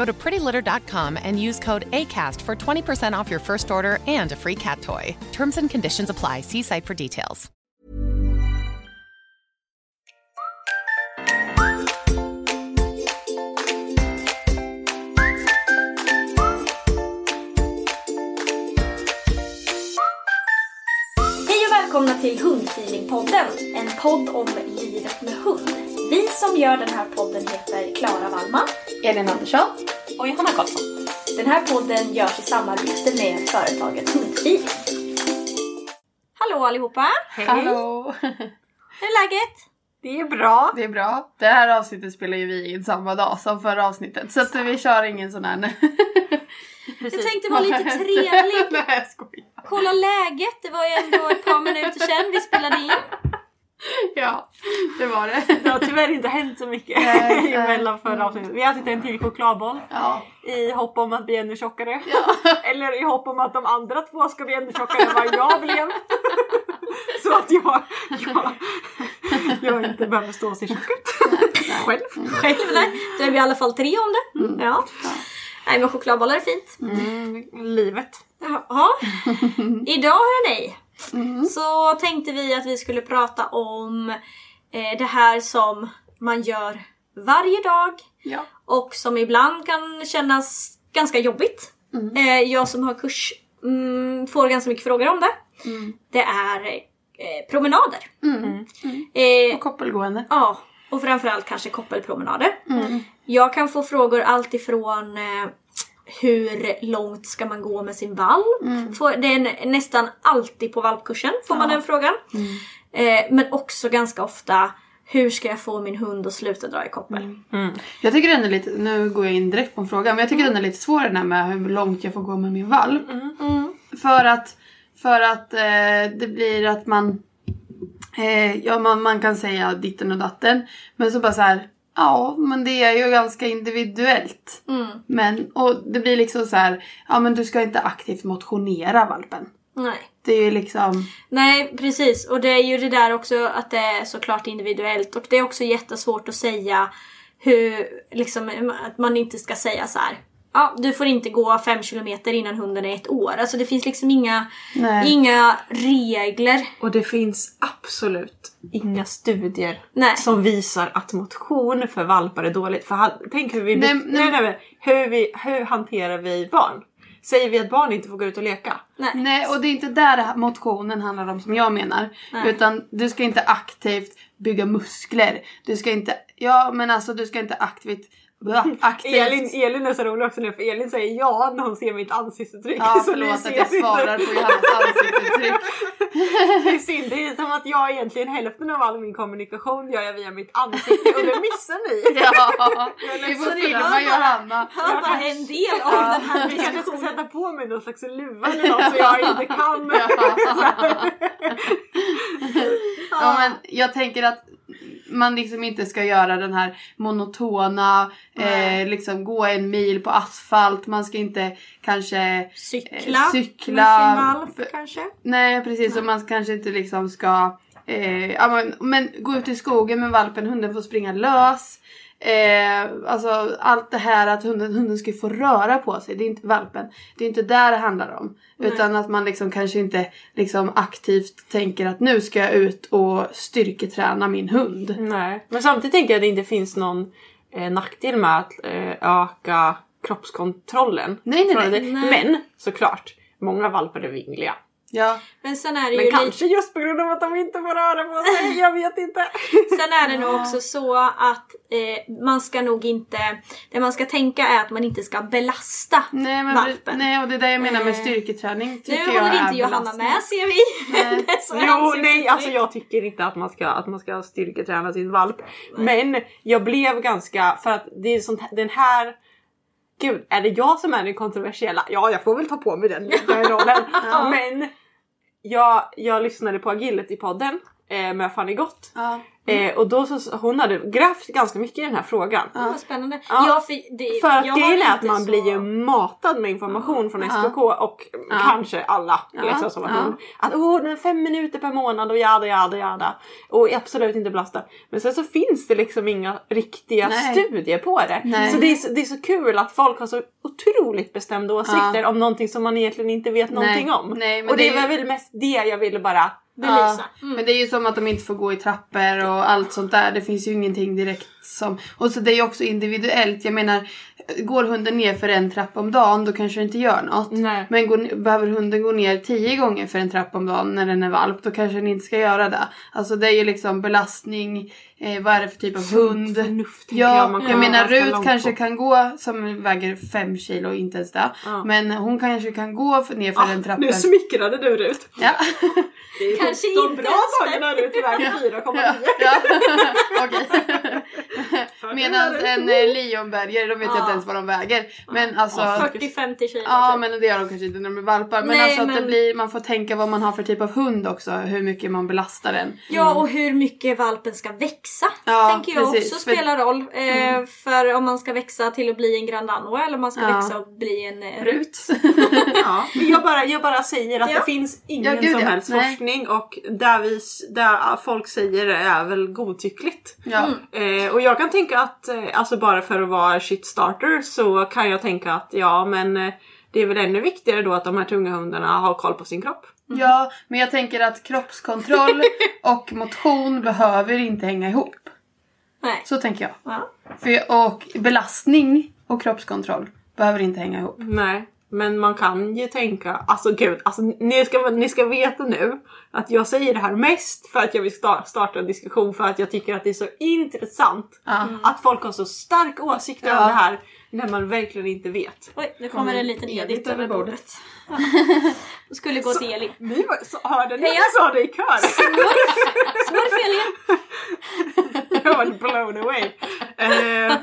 Go to prettylitter.com and use code ACAST for 20% off your first order and a free cat toy. Terms and conditions apply. See site for details. Hej och välkomna till Hundfeelingpodden, en podd om livet med hund. Vi som gör den här podden heter Klara Wallman. Elin Andersson. och Johanna Karlsson. Den här podden görs i samarbete med företaget Hundfeeling. Hallå allihopa! Hallå! Hur är läget? Det är bra. Det är bra. Det här avsnittet spelar ju vi in samma dag som förra avsnittet. Så att vi kör ingen sån här... Jag tänkte vara lite trevlig. Nej jag skojar. Kolla läget, det var ju ändå ett par minuter sedan vi spelade in. Ja, det var det. Det har tyvärr inte hänt så mycket Nej, mellan förra avsnittet. Vi har ätit en till chokladboll Ja. i hopp om att bli ännu tjockare. Eller i hopp om att de andra två ska bli ännu tjockare än vad jag blev. så att jag, jag, jag inte behöver stå och se tjock ut. Själv. Själv nej, då är vi i alla fall tre om det. Ja. Nej men chokladbollar är fint. Mm, livet. Jaha. Idag hörni så tänkte vi att vi skulle prata om eh, det här som man gör varje dag Ja. och som ibland kan kännas ganska jobbigt. Eh, jag som har kurs mm, får ganska mycket frågor om det. Det är eh, promenader. Eh, Och koppelgående. Ja, och framförallt kanske koppelpromenader. Jag kan få frågor alltifrån eh, hur långt ska man gå med sin valp? Får- Det är nä- nästan alltid på valpkursen får man den frågan. Eh, men också ganska ofta hur ska jag få min hund att sluta dra i koppel? Jag tycker den är lite, nu går jag in direkt på en fråga, men jag tycker den är lite svår den här med hur långt jag får gå med min valp. För att, för att eh, det blir att man, eh, ja man, man kan säga ditten och datten, men så bara så här, ja men det är ju ganska individuellt. Men, och det blir liksom så här, ja men du ska inte aktivt motionera valpen. Nej. Det är ju liksom, Nej precis och det är ju det där också att det är såklart individuellt och det är också jättesvårt att säga hur, liksom att man inte ska säga så här. Ja, du får inte gå fem kilometer innan hunden är ett år. Alltså det finns liksom inga, Nej. inga regler. Och det finns absolut inga studier Nej. som visar att motion för valpar är dåligt. För han, tänk hur vi, Nej, nej, nej. hur, vi, hur hanterar vi barn? Säger vi att barn inte får gå ut och leka? Nej. nej och det är inte där motionen handlar om som jag menar. Nej. Utan du ska inte aktivt bygga muskler. Du ska inte, ja men alltså du ska inte aktivt, aktivt. Elin, Elin är så rolig också nu för Elin säger ja när hon ser mitt ansiktsuttryck. Ja Så förlåt att jag svarar på Johannas ansiktsuttryck. Det är synd, det är som att jag egentligen hälften av all min kommunikation gör jag via mitt ansikte och det missar ni. Ja, Jag är vi får filma det. Johanna. Han bara en del av den här Vi kanske ska sätta på mig någon slags luva eller något så jag inte kan. Ja men jag tänker att man liksom inte ska göra den här monotona, eh, liksom gå en mil på asfalt. Man ska inte kanske Cykla, eh, cykla. med sin valp kanske. Nej precis, och man kanske inte liksom ska eh, men, men gå ut i skogen med valpen, hunden får springa lös. Eh, alltså allt det här att hunden, hunden ska få röra på sig, det är inte valpen. Det är inte där det handlar om. Utan att man liksom kanske inte liksom aktivt tänker att nu ska jag ut och styrketräna min hund. Nej. Men samtidigt tänker jag att det inte finns någon eh, nackdel med att eh, öka kroppskontrollen. Nej, nej, nej. Nej. Men såklart, många valpar är vingliga. Ja, Men sen är det Men ju kanske lite, just på grund av att de inte får röra på sig, jag vet inte. sen är det nog också så att eh, man ska nog inte, det man ska tänka är att man inte ska belasta nej, men, valpen. nej och det är det jag menar med Eh, styrketräning tycker Nu jag håller inte Johanna med ser vi. Är Jo, nej, alltså jag tycker inte att man ska, att man ska styrketräna sin valp. Men jag blev ganska, för att det är sånt den här Gud, är det jag som är den kontroversiella? Ja, jag får väl ta på mig den, den rollen. Men jag, jag lyssnade på Agility-podden eh, med Fanny Gott. Ja. Eh, och då så, hon hade grävt ganska mycket i den här frågan. Vad spännande. Ja. Ja, för det, För att grejen är att man så- blir ju matad med information från Ja. SKK och kanske alla Ja. liksom som Ja. Att är fem minuter per månad och jada jada jada. Och absolut inte belasta. Men sen så finns det liksom inga riktiga Nej. studier på det. Nej. Så det är, så det är så kul att folk har så otroligt bestämda åsikter Ja. om någonting som man egentligen inte vet någonting om. Nej, och det, det är väl mest det jag ville bara belysa. Ja, Men det är ju som att de inte får gå i trappor och allt sånt där. Det finns ju ingenting direkt som... Och så det är också individuellt. Jag menar, går hunden ner för en trappa om dagen då kanske det inte gör något. Nej. Men går, behöver hunden gå ner tio gånger för en trappa om dagen när den är valp då kanske den inte ska göra det. Alltså det är ju liksom belastning, eh, vad är det för typ av hund? förnuft, Ja, jag man jag, menar Rut kanske på. kan gå som väger fem kilo, inte ens det. Ja. Men hon kanske kan gå för, ner för en trappa. nu smickrade du Rut. Ja. Det är Kanske de inte bra ens dagarna Rut väger 4,9. Ja, ja. okej. Medan en eh, leonbergare, de vet jag Ja. inte ens vad de väger. Men alltså... 40-50 kilo. Ja typ. men det gör de kanske inte när de är valpar. Men Nej, alltså att det men- blir, man får tänka vad man har för typ av hund också. Hur mycket man belastar den. Ja och hur mycket valpen ska växa. Ja, tänker jag precis. också För- spelar roll. Eh, För om man ska växa till att bli en Grand Danois eller om man ska Ja. växa och bli en eh, Rut. Ja, jag, bara, jag bara säger att Ja. det finns ingen Ja, gud, som ja. helst Nej. forskning och där, vi, där folk säger det är väl godtyckligt. ja. Eh, och jag kan tänka att, eh, alltså bara för att vara shit starter så kan jag tänka att ja men eh, det är väl ännu viktigare då att de här tunga hundarna har koll på sin kropp. ja men jag tänker att kroppskontroll och motion behöver inte hänga ihop. Nej. Så tänker jag. Ja. För, och belastning och kroppskontroll behöver inte hänga ihop. Nej, men man kan ju tänka, alltså gud, alltså, ni, ska, ni ska veta nu att jag säger det här mest för att jag vill sta- starta en diskussion för att jag tycker att det är så intressant Ja. att folk har så starka åsikter Ja. om det här när man verkligen inte vet. Oj, nu kommer en liten Edith över bordet. Ja. Jag skulle gå till Elin. Ni var, så, hörde ni Nej, att jag- jag sa det i kör? Smurf Elin! jag var blown away. Eh,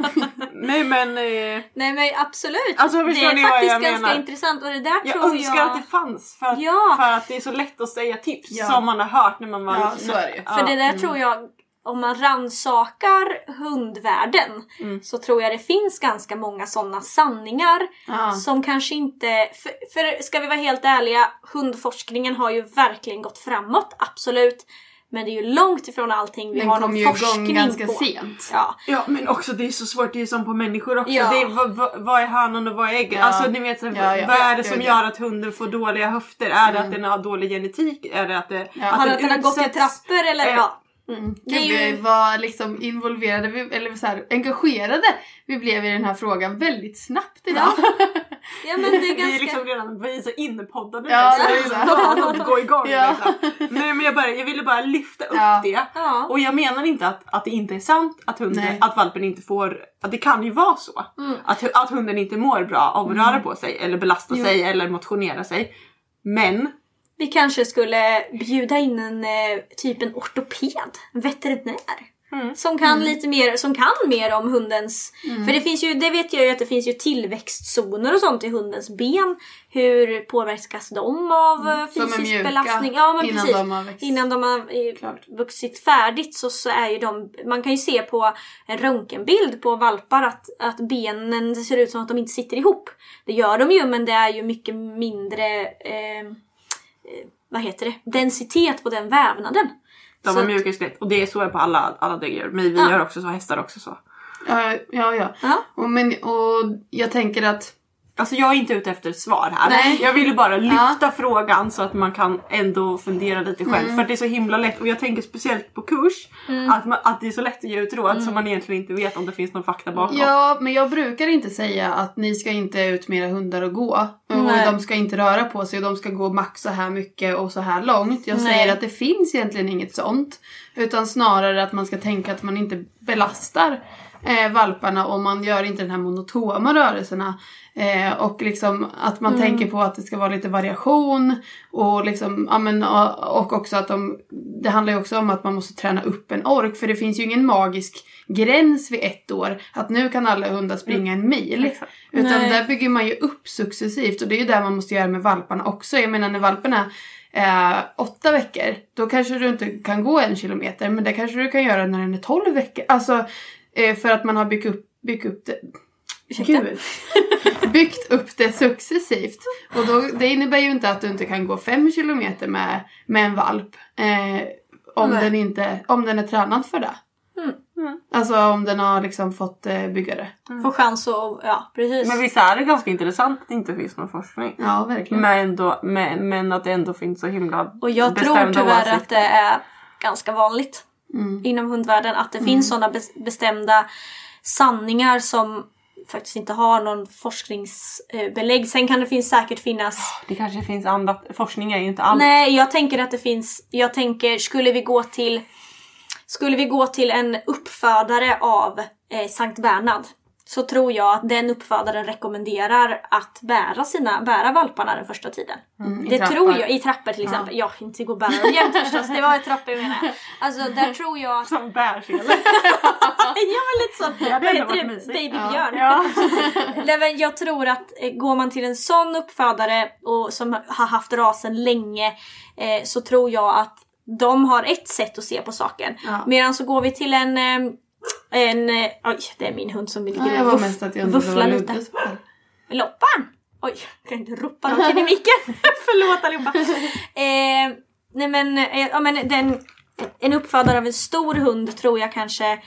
nej men eh, Nej men absolut. Alltså, det är faktiskt jag ganska menar? intressant och det där jag tror önskar jag... att det fanns för att, Ja. för att det är så lätt att säga tips Ja. som man har hört när man var Ja, så är det ju. För det där tror jag, om man rannsakar hundvärlden Mm. så tror jag det finns ganska många sådana sanningar Ja. som kanske inte... För, för ska vi vara helt ärliga, hundforskningen har ju verkligen gått framåt, absolut. Men det är ju långt ifrån allting vi Den har någon ju igång forskning ganska på. sent. Ja. Ja men också det är så svårt, det är som på människor också. Ja. Det är, vad, vad, är hönan och vad är ägget? Ja. Alltså ni vet, så, Ja, ja. vad är det som gör att hunden får dåliga höfter? Är det att den har dålig genetik? Är det att, det, Ja. att Har den har gått i trappor eller? Eh, Ja. Mm. Gud, ju- vi var liksom involverade, eller så här, engagerade vi blev i den här frågan väldigt snabbt idag. ja men det är Vi är ganska... liksom redan vi är så inpoddade Ja, nu, så det är så. gå igång. Ja. Liksom. Nej men jag, bara, jag ville bara lyfta upp Ja. det. Ja. Och jag menar inte att, att det inte är sant att, hunden, Nej. att valpen inte får... Att det kan ju vara så. Mm. Att, att hunden inte mår bra av att röra på sig eller belasta sig eller motionera sig. Men Vi kanske skulle bjuda in en eh, typ en ortoped, en veterinär. Som kan lite mer, som kan mer om hundens... För det finns ju, det vet jag ju att det finns ju tillväxtzoner och sånt i hundens ben. Hur påverkas de av mm. Är fysisk mjuka belastning? Ja men innan precis. de har växt. Innan de har eh, Klart. vuxit färdigt så, så är ju de, man kan ju se på en röntgenbild på valpar att, att benen ser ut som att de inte sitter ihop. Det gör de ju men det är ju mycket mindre eh, eh, vad heter det? densitet på den vävnaden. De har att- mjuka skelett och det är så på alla, alla däggdjur. Men vi Ja. gör också så, hästar också så. Ja, ja. ja. Ja. Och, men, och jag tänker att Alltså jag är inte ute efter ett svar här. Nej. Jag ville bara lyfta frågan så att man kan ändå fundera lite själv. Mm. För att det är så himla lätt och jag tänker speciellt på kurs att, man, att det är så lätt att ge ut råd som man egentligen inte vet om det finns någon fakta bakom. Mm. Ja, men jag brukar inte säga att ni ska inte ut med era hundar och gå. Och de ska inte röra på sig och de ska gå max så här mycket och så här långt. Jag Nej. säger att det finns egentligen inget sånt. Utan snarare att man ska tänka att man inte belastar eh, valparna och man gör inte den här monotoma rörelserna. Eh, och liksom att man tänker på att det ska vara lite variation och liksom, ja men och också att de, det handlar ju också om att man måste träna upp en ork för det finns ju ingen magisk gräns vid ett år att nu kan alla hundar springa en mil. Exakt. Utan Nej. där bygger man ju upp successivt och det är ju det man måste göra med valparna också. Jag menar när valparna är åtta veckor då kanske du inte kan gå en kilometer men det kanske du kan göra när den är tolv veckor. Alltså eh, för att man har byggt upp, byggt upp det. Gud. byggt upp det successivt. Och då, det innebär ju inte att du inte kan gå fem kilometer med, med en valp. Eh, om, Nej. den inte, om den är tränad för det. Mm. Alltså om den har liksom fått eh, bygga det. Få chans att, ja precis. Men visst är det ganska intressant att det inte finns någon forskning. Ja, verkligen. Men, ändå, men, men att det ändå finns så himla Och jag tror tyvärr åsikter. att det är ganska vanligt Mm. inom hundvärlden att det finns sådana bes- bestämda sanningar som faktiskt inte har någon forskningsbelägg. Sen kan det finns säkert finnas Det kanske finns annat. Forskning är ju inte allt. Nej, jag tänker att det finns... Jag tänker, skulle vi gå till... Skulle vi gå till en uppfödare av eh, Sankt Bernhard så tror jag att den uppfödaren rekommenderar att bära, sina, bära valparna den första tiden. Mm, i det tror jag, i trappor till exempel. Ja, inte gå och bära dem jämt förstås, det var ett trappor jag menar. Alltså där tror jag. Som bärsele. ja men lite så. Det hade Vad ändå heter varit det? mysigt. Babybjörn. Ja. Nej, men jag tror att eh, går man till en sån uppfödare och som har haft rasen länge eh, så tror jag att de har ett sätt att se på saken. Ja. Medan så går vi till en eh, en, eh, oj det är min hund som ligger Ja, jag och var vuff, mest att jag undrade vufflar vad lite. Loppan! Oj, jag kan inte ropa in i micken. Förlåt allihopa. Eh, nej men, eh, ja, men den, en uppfödare av en stor hund tror jag kanske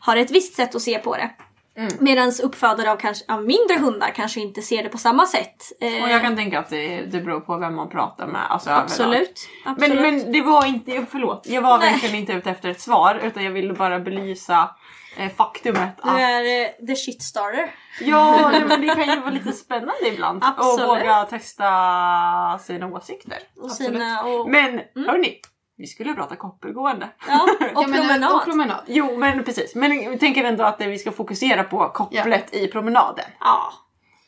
har ett visst sätt att se på det. Mm. Medan uppfödare av, kanske, av mindre hundar kanske inte ser det på samma sätt. Eh, Och jag kan tänka att det, det beror på vem man pratar med. Alltså absolut. absolut. Men, men det var inte, förlåt, jag var Nej. verkligen inte ute efter ett svar utan jag ville bara belysa eh, faktumet Du att är eh, the shit starter. ja, men det kan ju vara lite spännande ibland Absolut. och våga testa sina åsikter. Och Absolut. sina, och, Men hörni, vi skulle prata koppelgående. ja, och Ja, men, promenad. Och promenad. Jo men precis, men jag tänker ändå att vi ska fokusera på kopplet i promenaden. Ja.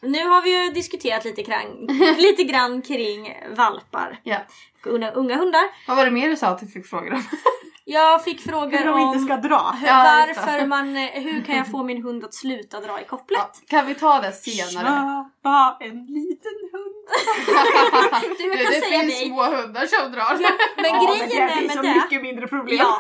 Nu har vi ju diskuterat lite grann, lite grann kring valpar. Ja. Unga, unga hundar. Vad var det mer du sa att du fick frågor om? Jag fick frågor Hur de om inte ska dra. Ja, det. varför man, eh, hur kan jag få min hund att sluta dra i kopplet? Ja, kan vi ta det senare? Köpa en liten hund. Du, jag kan det säga finns nej. små hundar som drar. Men Ja, grejen det är är med så det, mycket mindre problem. ja,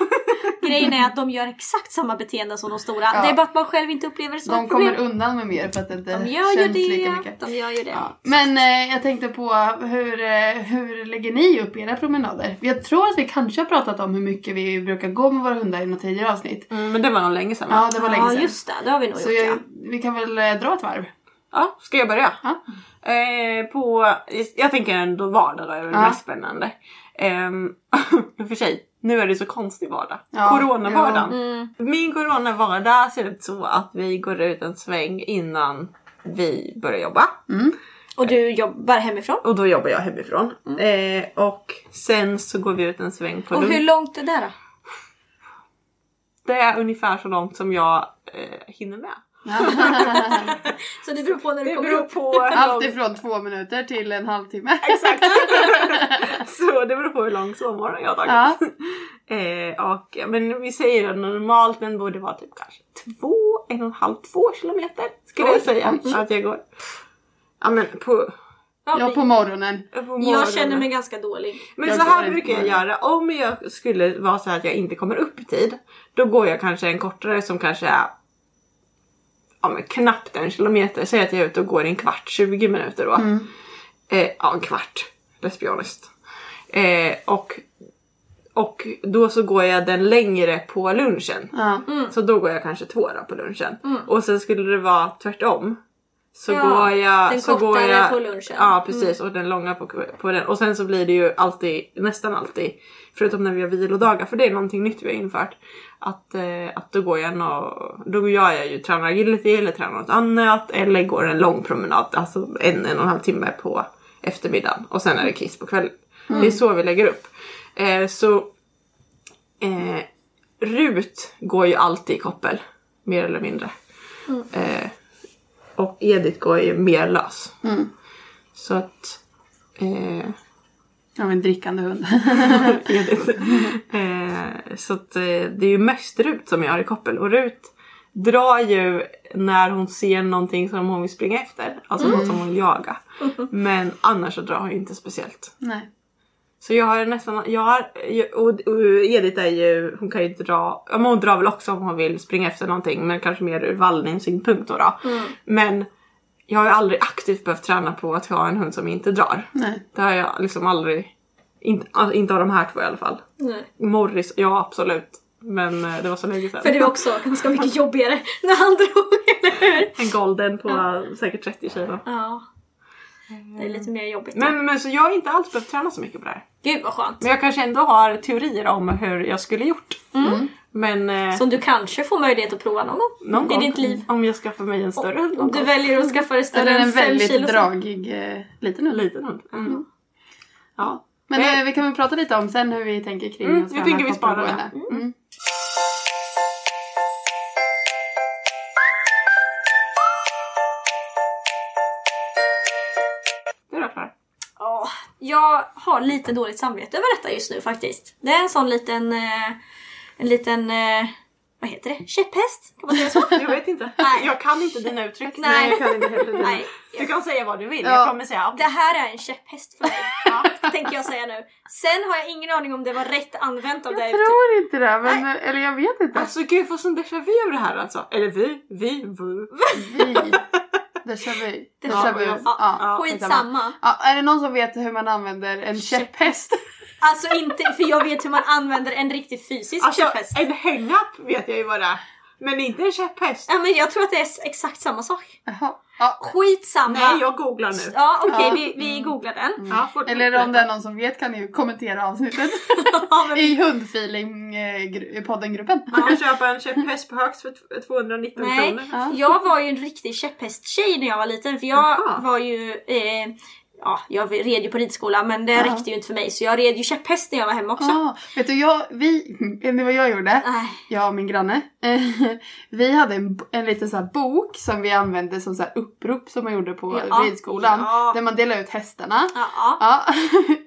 grejen är att de gör exakt samma beteende som de stora. Ja. Det är bara att man själv inte upplever det som De ett problem. kommer undan med mer för att det inte de gör ju känns lika det. mycket. De gör ju det. Ja. Men eh, jag tänkte på hur, eh, hur lägger ni upp era promenader? Jag tror att vi kanske har pratat om hur mycket vi brukar gå med våra hundar i något tidigare avsnitt. Mm, men det var nog länge sedan va? Ja, det var länge Ja sedan. just det, det har vi nog Så gjort jag, ja. vi kan väl eh, dra ett varv? Ja, ska jag börja? Ja. Eh, på, jag tänker ändå vardag då är det Ja. mest spännande. Um, för sig, nu är det så konstig vardag. Ja, Coronavardagen. Mm. Min coronavardag ser ut så att vi går ut en sväng innan vi börjar jobba. Och du jobbar hemifrån? Och då jobbar jag hemifrån. Eh, och sen så går vi ut en sväng på Och hur långt är det då? Det är ungefär så långt som jag eh, hinner med. Så det beror på när du Det kommer beror upp. på Allt ifrån två minuter till en halvtimme. Exakt! så det beror på hur lång sovmorgon jag har tagit. Ja. Eh, och, men vi säger att normalt den borde vara typ kanske två, en och en halv, två kilometer. Skulle jag säga att jag går. Ja men på, Ja, på morgonen. på morgonen. Jag känner mig ganska dålig. Men Jag så här brukar jag göra. Om jag skulle vara så här att jag inte kommer upp i tid. Då går jag kanske en kortare som kanske är ja, men knappt en kilometer. Säg att jag är ute och går en kvart, 20 minuter då. Mm. Eh, ja, en kvart. Let's be honest. Eh, och, och då så går jag den längre på lunchen. Ja. Så då går jag kanske två då på lunchen. Och sen skulle det vara tvärtom. Så Ja, går jag... den så går kortare jag, på lunchen. Ja precis och den långa på, på den. Och sen så blir det ju alltid, nästan alltid, förutom när vi har vilodagar, för det är någonting nytt vi har infört. Att, eh, att då går jag och, då gör jag ju tränar agility eller tränar något annat eller går en lång promenad, alltså en, en och en halv timme på eftermiddagen. Och sen är det kiss på kvällen. Det är så vi lägger upp. Eh, så eh, Rut går ju alltid i koppel, mer eller mindre. Eh, och Edith går ju mer lös. Så att... Eh, Ja, en drickande hund. Edith. eh, så att eh, det är ju mest Rut som jag har i koppel. Och Rut drar ju när hon ser någonting som hon vill springa efter. Alltså något som hon vill jaga. Men annars så drar hon ju inte speciellt. Nej. Så jag har nästan, jag har, och, och Edith är ju, hon kan ju dra, ja men hon drar väl också om hon vill springa efter någonting men kanske mer ur vallningssynpunkt då. då. Men jag har ju aldrig aktivt behövt träna på att ha en hund som inte drar. Nej. Det har jag liksom aldrig, inte, alltså inte av de här två i alla fall. Nej. Morris, ja absolut. Men eh, det var så länge sedan. För det var också ganska mycket jobbigare när han drog, eller hur? En golden på eh, säkert 30 kilo. Ja. Det är lite mer jobbigt. Men, men så jag har inte alls behövt träna så mycket på det här. Gud vad skönt. Men jag kanske ändå har teorier om hur jag skulle gjort. Men eh, Som du kanske får möjlighet att prova någon gång någon i gång ditt liv. om jag skaffar mig en större hund. Om någon du gång. väljer att skaffa dig större Eller än en fem väldigt kilo. dragig eh, liten hund. Liten hund. Mm. Ja. Men Eh, eh, vi kan väl prata lite om sen hur vi tänker kring Mm, att vi träna tänker vi sparar det. gående. Mm. Jag har lite dåligt samvete över detta just nu faktiskt. Det är en sån liten, eh, en liten, eh, vad heter det? Käpphäst? Kan man säga så? Jag vet inte. Nej. Jag kan inte dina uttryck. Nej. jag kan inte heller dina. Nej. Du kan säga vad du vill. Ja. Jag kommer säga Det här är en käpphäst för mig. Ja, tänker jag säga nu. Sen har jag ingen aning om det var rätt använt av det Jag tror inte det, men, eller jag vet inte. Alltså gud jag får sån déjà vu över det här alltså. Eller vi, vi, vu. Vi. Déjà vu. Déjà vu. Ja, Ja, Skitsamma. Ja, är det någon som vet hur man använder en käpphäst? Alltså inte, för jag vet hur man använder en riktigt fysisk Alltså käpphäst. en hang-up vet jag ju vad det är. Men inte en käpphäst. Ja men jag tror att det är exakt samma sak. Jaha. Ja. Skitsamma. Nej jag googlar nu. Ja okej, Ja. vi, vi googlar den. Ja, fort- Eller om det är någon som vet kan ni ju kommentera avsnittet i hundfeeling-podden-gruppen. Man kan köpa en käpphäst på högst för t- 219 Nej, kronor. jag var ju en riktig käpphästtjej när jag var liten för jag Jaha. var ju eh, Ja, jag red ju på ridskola men det räckte ju inte för mig så jag red ju käpphäst när jag var hemma också. Ah, vet du, jag, vi, vet ni vad jag gjorde? Nej. Jag och min granne. Vi hade en, en liten så bok som vi använde som så upprop som man gjorde på Ja. ridskolan. Ja. Där man delade ut hästarna. Ja, ja. Ja.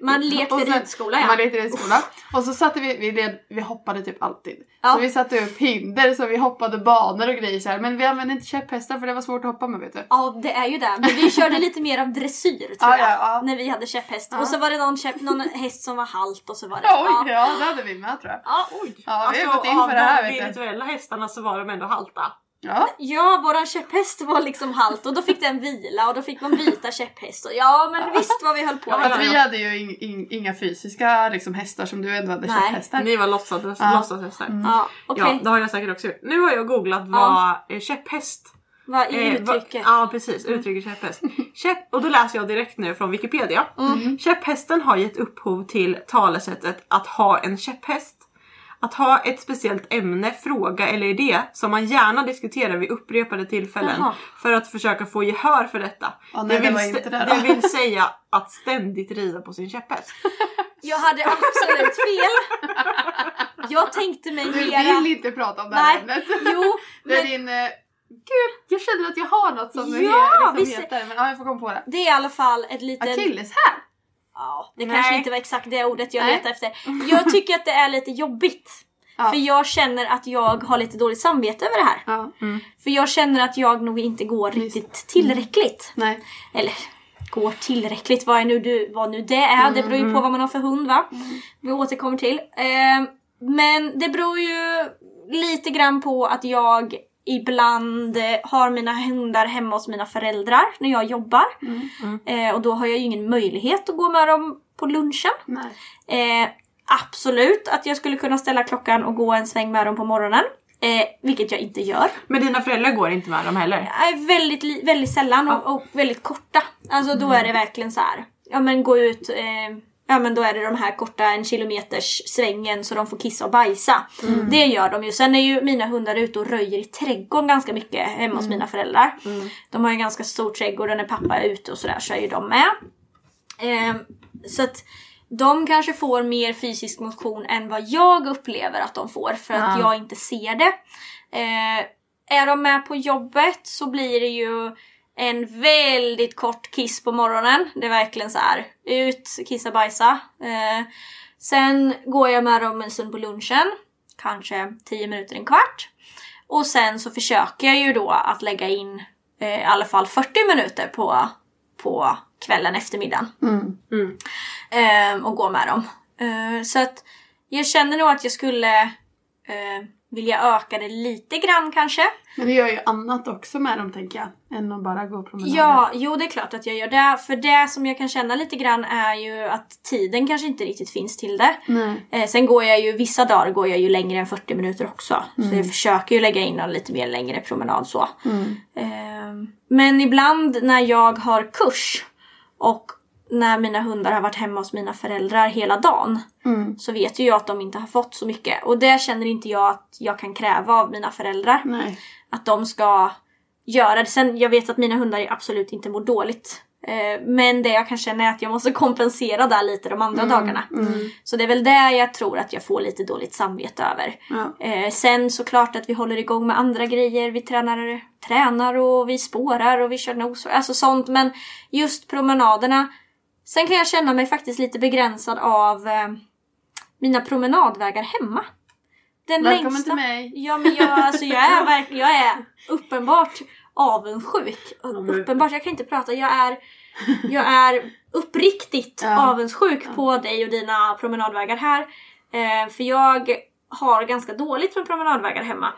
Man lekte sen- ridskola ja. Man lekte ridskola. Och så satte vi, vi, led, vi hoppade typ alltid. Ja. Så vi satte upp hinder så vi hoppade banor och grejer så här. Men vi använde inte käpphästar för det var svårt att hoppa med vet du. Ja det är ju det. Men vi körde lite mer av dressyr tror Ja, jag. Ja, ja. När vi hade käpphäst. Ja. Och så var det någon, käpp, någon häst som var halt och så var det... Ja, ja, det hade vi med tror jag. Ja. Oj! Ja, vi har alltså, gått in för det här, av de virtuella hästarna så var de ändå halta. Ja. Ja, våran käpphäst var liksom halt och då fick den vila och då fick man byta käpphäst. Och ja, men visst vad vi höll på Ja, med. Att vi hade ju in, in, inga fysiska liksom, hästar som du ändå hade Nej. käpphästar. Ni var låtsades, Ja. låtsashästar. Ja, okej. Ja, det har jag säkert också gjort. Nu har jag googlat vad eh, käpphäst Vad är Eh, va- uttrycket? Ja precis, uttrycket käpphäst. Käpp, och då läser jag direkt nu från Wikipedia. Mm. Käpphästen har gett upphov till talesättet att ha en käpphäst. Att ha ett speciellt ämne, fråga eller idé som man gärna diskuterar vid upprepade tillfällen Jaha. för att försöka få gehör för detta. Ja, nej, det vill, var st- inte det då. det vill säga att ständigt rida på sin käpphäst. Jag hade absolut fel. Jag tänkte mig Du mera... vill inte prata om det här Nej, ämnet. jo, Det är men din... Gud, jag känner att jag har något som Ja, är, liksom heter, men ja, jag får komma på det. det är i alla fall ett litet... Akilleshäl! Ja, det Nej. kanske inte var exakt det ordet jag Nej. letade efter. Jag tycker att det är lite jobbigt. Ja. För jag känner att jag har lite dåligt samvete över det här. Ja. För jag känner att jag nog inte går riktigt tillräckligt. Nej. Eller går tillräckligt, vad, är nu du, vad nu det är. Det beror ju på vad man har för hund va. Vi återkommer till. Eh, men det beror ju lite grann på att jag ibland eh, har mina hundar hemma hos mina föräldrar när jag jobbar. Eh, och då har jag ju ingen möjlighet att gå med dem på lunchen. Eh, absolut att jag skulle kunna ställa klockan och gå en sväng med dem på morgonen. Eh, vilket jag inte gör. Men dina föräldrar går inte med dem heller? Eh, väldigt, väldigt sällan och, och väldigt korta. Alltså då är det verkligen så här. Ja men gå ut, eh, ja men då är det de här korta en kilometers svängen så de får kissa och bajsa. Det gör de ju. Sen är ju mina hundar ute och röjer i trädgården ganska mycket hemma hos mina föräldrar. De har ju en ganska stor trädgård och när pappa är ute och sådär så är ju de med. Eh, så att de kanske får mer fysisk motion än vad jag upplever att de får för att jag inte ser det. Eh, är de med på jobbet så blir det ju en väldigt kort kiss på morgonen. Det är verkligen så här. ut, kissa, bajsa. Eh, sen går jag med dem en stund på lunchen. Kanske 10 minuter, en kvart. Och sen så försöker jag ju då att lägga in eh, i alla fall 40 minuter på, på kvällen, eftermiddagen. Eh, och gå med dem. Eh, så att jag känner nog att jag skulle eh, vilja öka det lite grann kanske. Men du gör ju annat också med dem tänker jag. Än att bara gå promenader. Ja, jo det är klart att jag gör det. För det som jag kan känna lite grann är ju att tiden kanske inte riktigt finns till det. Eh, sen går jag ju, vissa dagar går jag ju längre än 40 minuter också. Så jag försöker ju lägga in en lite mer längre promenad så. Eh, men ibland när jag har kurs och när mina hundar har varit hemma hos mina föräldrar hela dagen. Så vet ju jag att de inte har fått så mycket. Och det känner inte jag att jag kan kräva av mina föräldrar. Nej. Att de ska göra det. Sen jag vet att mina hundar absolut inte mår dåligt. Eh, Men det jag kan känna är att jag måste kompensera där lite de andra dagarna. Så det är väl det jag tror att jag får lite dåligt samvete över. Ja. Eh, sen såklart att vi håller igång med andra grejer. Vi tränar, tränar och vi spårar och vi kör nos. Alltså sånt. Men just promenaderna. Sen kan jag känna mig faktiskt lite begränsad av eh, mina promenadvägar hemma. Den Välkommen längsta... till mig. Ja men jag, alltså, jag är verkligen, jag är uppenbart avundsjuk. Uppenbart, jag kan inte prata. Jag är, jag är uppriktigt Ja. avundsjuk på dig och dina promenadvägar här. Eh, för jag har ganska dåligt med promenadvägar hemma.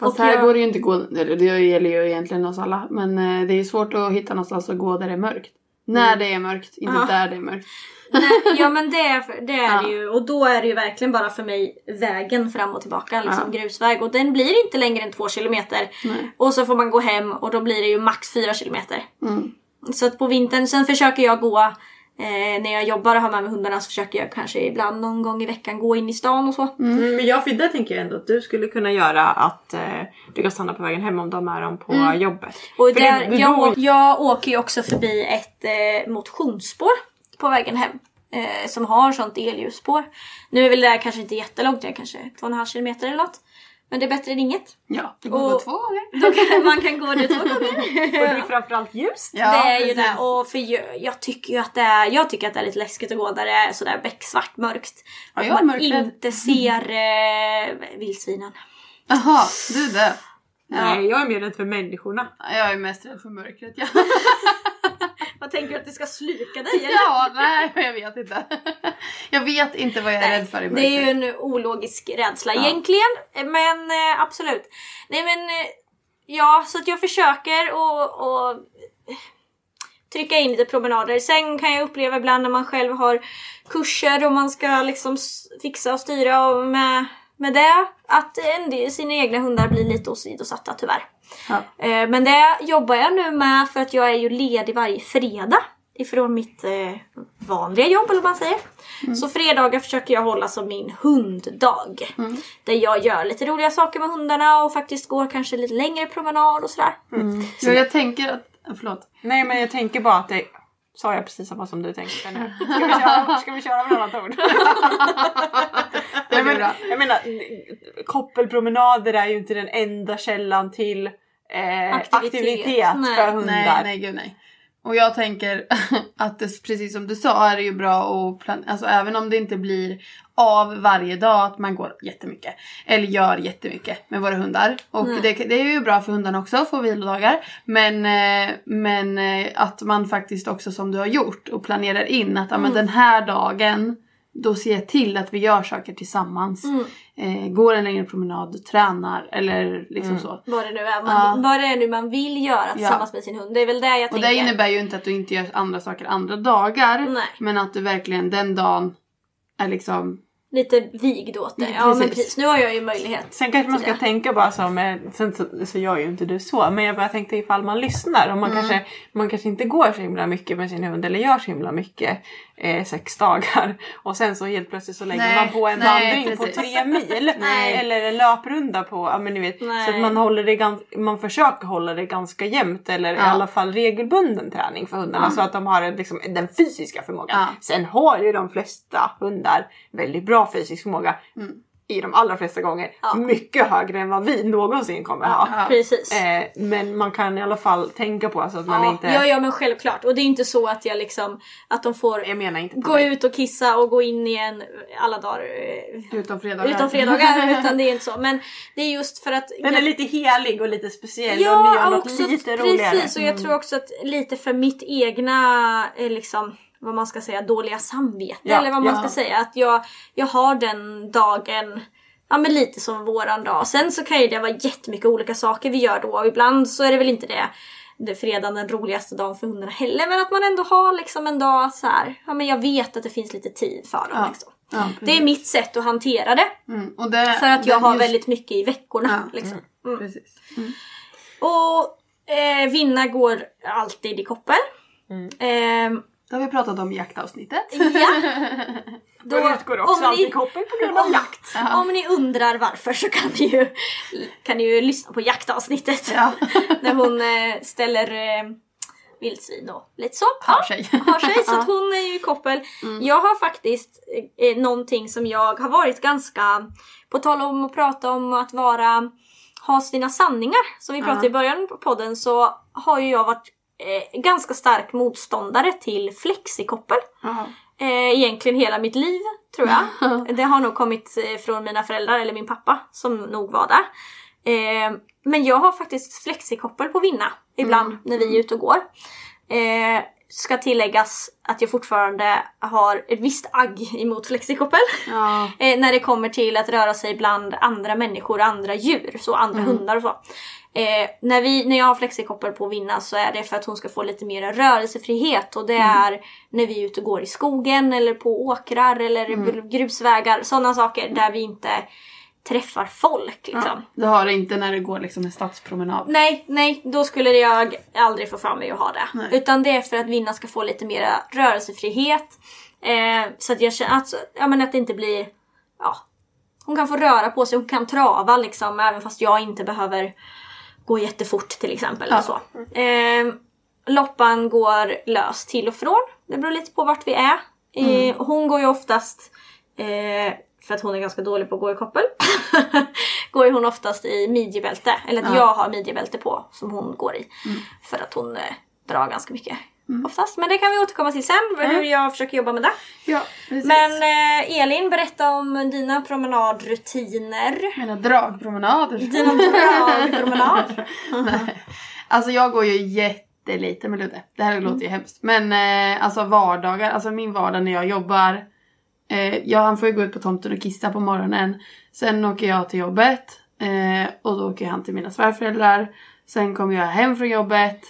Fast Och här jag- går det ju inte gå, det gäller ju egentligen oss alla. Men eh, det är ju svårt att hitta någonstans att gå där det är mörkt. När det är mörkt, inte Ja. där det är mörkt. Nej, ja men det är, det är Ja. ju och då är det ju verkligen bara för mig vägen fram och tillbaka, liksom grusväg och den blir inte längre än två kilometer. Nej. Och så får man gå hem och då blir det ju max fyra kilometer. Mm. Så att på vintern, sen försöker jag gå eh, när jag jobbar och har med mig hundarna så försöker jag kanske ibland någon gång i veckan gå in i stan och så. Mm, men jag och Fidde tänker jag ändå att du skulle kunna göra att eh, du kan stanna på vägen hem om du har med dem på jobbet. Och där, det- det jag, beror- å- jag åker ju också förbi ett eh, motionsspår på vägen hem. Eh, som har sånt elljusspår. Nu är väl det här kanske inte jättelångt, det är kanske två och en halv kilometer eller något. Men det är bättre än inget. Ja, det går Och- två gånger. Då kan, man kan gå det två gånger. Och det är framförallt ljust. Ja, det är ju precis. det. Och för jag, jag tycker ju att det är, jag tycker att det är lite läskigt att gå där det är sådär becksvart mörkt. Ja, jag är man inte ser eh, vildsvinen. Jaha, du är det. Nej, jag är mer rädd för människorna. Jag är mest rädd för mörkret. Ja, Vad tänker du att det ska sluka dig? eller? ja nej jag vet inte. Jag vet inte vad jag är rädd för i Det är mörkret. ju en ologisk rädsla egentligen. Men eh, absolut. Nej men eh, ja, så att jag försöker och, och trycka in lite promenader. Sen kan jag uppleva ibland när man själv har kurser och man ska liksom fixa och styra och med, med det att en sina egna hundar blir lite åsidosatta tyvärr. Ja. Eh, Men det jobbar jag nu med för att jag är ju ledig varje fredag ifrån mitt eh, vanliga jobb eller vad man säger. Så fredagar försöker jag hålla som min hunddag. Där jag gör lite roliga saker med hundarna och faktiskt går kanske lite längre promenad och sådär. Ja, jag tänker att... Förlåt. Nej men jag tänker bara att det... Sa jag precis samma som du tänkte nu? Ska vi köra, ska vi köra med annat ord? Jag, blir men, bra. jag menar, koppelpromenader är ju inte den enda källan till eh, Aktivitet. aktivitet, Nej. för hundar. Nej, nej gud nej. Och jag tänker att det, precis som du sa är det ju bra att planera, alltså även om det inte blir av varje dag att man går jättemycket. Eller gör jättemycket med våra hundar. Och det, det är ju bra för hundarna också att få vilodagar. Men, eh, men eh, att man faktiskt också som du har gjort och planerar in att men den här dagen då ser jag till att vi gör saker tillsammans. Eh, går en längre promenad, tränar eller liksom så. Vad det nu är man, vad det är nu man vill göra tillsammans med sin hund. Det är väl det jag Och tänker. det innebär ju inte att du inte gör andra saker andra dagar. Nej. Men att du verkligen den dagen är liksom... Lite vigd åt det. Mm, Ja men precis. precis. Nu har jag ju möjlighet. Sen kanske man ska det. tänka bara så med, sen så, så gör ju inte du så, men jag bara tänkte ifall man lyssnar och man, Mm. kanske, man kanske inte går så himla mycket med sin hund eller gör så himla mycket eh, sex dagar och sen så helt plötsligt så lägger Nej, man på en nej, vandring på tre mil eller en löprunda på, ja men ni vet, Nej. så att man håller det gans, man försöker hålla det ganska jämnt eller i Ja. alla fall regelbunden träning för hundarna så att de har liksom, den fysiska förmågan. Ja. Sen har ju de flesta hundar väldigt bra fysisk förmåga Mm. I de allra flesta gånger mycket högre än vad vi någonsin kommer ha. Precis. Eh, men man kan i alla fall tänka på så att man ja, inte... ja, ja men självklart. Och det är inte så att jag liksom att de får Jag gå dig. ut och kissa och gå in igen alla dagar. eh, Utom fredagar. Utom fredagar. utan det är inte så. Men det är just för att... Den är lite helig och lite speciell och Ja, gör något lite roligare. precis. Och jag tror också att lite för mitt egna, eh, liksom, vad man ska säga, dåliga samvete. Ja, eller vad man ja. ska säga. Att jag, jag har den dagen, ja men lite som våran dag. Sen så kan ju det vara jättemycket olika saker vi gör då. Och ibland så är det väl inte det det fredagen den roligaste dagen för hundarna heller. Men att man ändå har liksom en dag så här. Ja men jag vet att det finns lite tid för dem. Ja. Liksom. Ja, Det är mitt sätt att hantera det. Mm, och det, För att jag det- har just- väldigt mycket i veckorna. Ja, Liksom. Precis. Och eh, vinna går alltid i koppel. Ehm, Det har vi pratat om jaktavsnittet. ja. Då, Och utgår också koppel på grund av jakt. Om ni undrar varför så kan ni ju, kan ni ju lyssna på jaktavsnittet. Ja. När hon eh, ställer eh, vildsvin och lite så. Har sig. Har sig så att hon är ju koppel. Jag har faktiskt eh, någonting som jag har varit ganska, på tal om att prata om att vara, ha sina sanningar som vi pratade i början på podden så har ju jag varit eh, ganska stark motståndare till flexikoppel. Eh, egentligen hela mitt liv tror jag. Det har nog kommit eh, från mina föräldrar eller min pappa som nog var där. Eh, men jag har faktiskt flexikoppel på Vinna ibland när vi är ute och går. Eh, ska tilläggas att jag fortfarande har ett visst agg emot flexikoppel. Ja. Eh, när det kommer till att röra sig bland andra människor och andra djur, så andra hundar och så. Eh, när, vi, när jag har flexikoppel på Vinna så är det för att hon ska få lite mer rörelsefrihet och det är när vi är ute och går i skogen eller på åkrar eller grusvägar, sådana saker där vi inte träffar folk liksom. Du har det inte när det går liksom en stadspromenad. Nej, nej, då skulle jag aldrig få för mig att ha det. Utan det är för att Vinna ska få lite mer rörelsefrihet. Eh, så att jag känner att, ja, men att det inte blir... Ja, hon kan få röra på sig, hon kan trava liksom även fast jag inte behöver gå jättefort till exempel. eller Så. Eh, loppan går lös till och från. Det beror lite på vart vi är. Eh, hon går ju oftast eh, för att hon är ganska dålig på att gå i koppel. går ju hon oftast i midjebälte. Eller att jag har midjebälte på som hon går i. För att hon eh, drar ganska mycket. Oftast. Men det kan vi återkomma till sen. Hur jag försöker jobba med det. Ja, precis. Men eh, Elin, berätta om dina promenadrutiner. Mina dragpromenader. Dina dragpromenad. Alltså jag går ju jättelite med Ludde. Det här låter ju hemskt. Men eh, alltså vardagar, alltså min vardag när jag jobbar. Eh, ja, han får ju gå ut på tomten och kissa på morgonen. Sen åker jag till jobbet. Eh, och då åker han till mina svärföräldrar. Sen kommer jag hem från jobbet.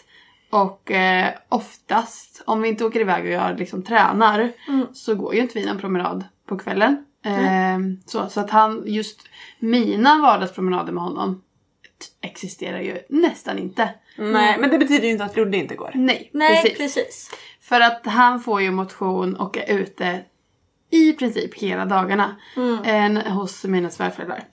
Och eh, oftast, om vi inte åker iväg och jag liksom tränar. Så går ju inte vi en promenad på kvällen. Eh, så, så att han, just mina vardagspromenader med honom existerar ju nästan inte. Nej, men det betyder ju inte att Ludde inte går. Nej, Nej, precis. precis. För att han får ju motion och är ute i princip hela dagarna eh, hos mina svärföräldrar.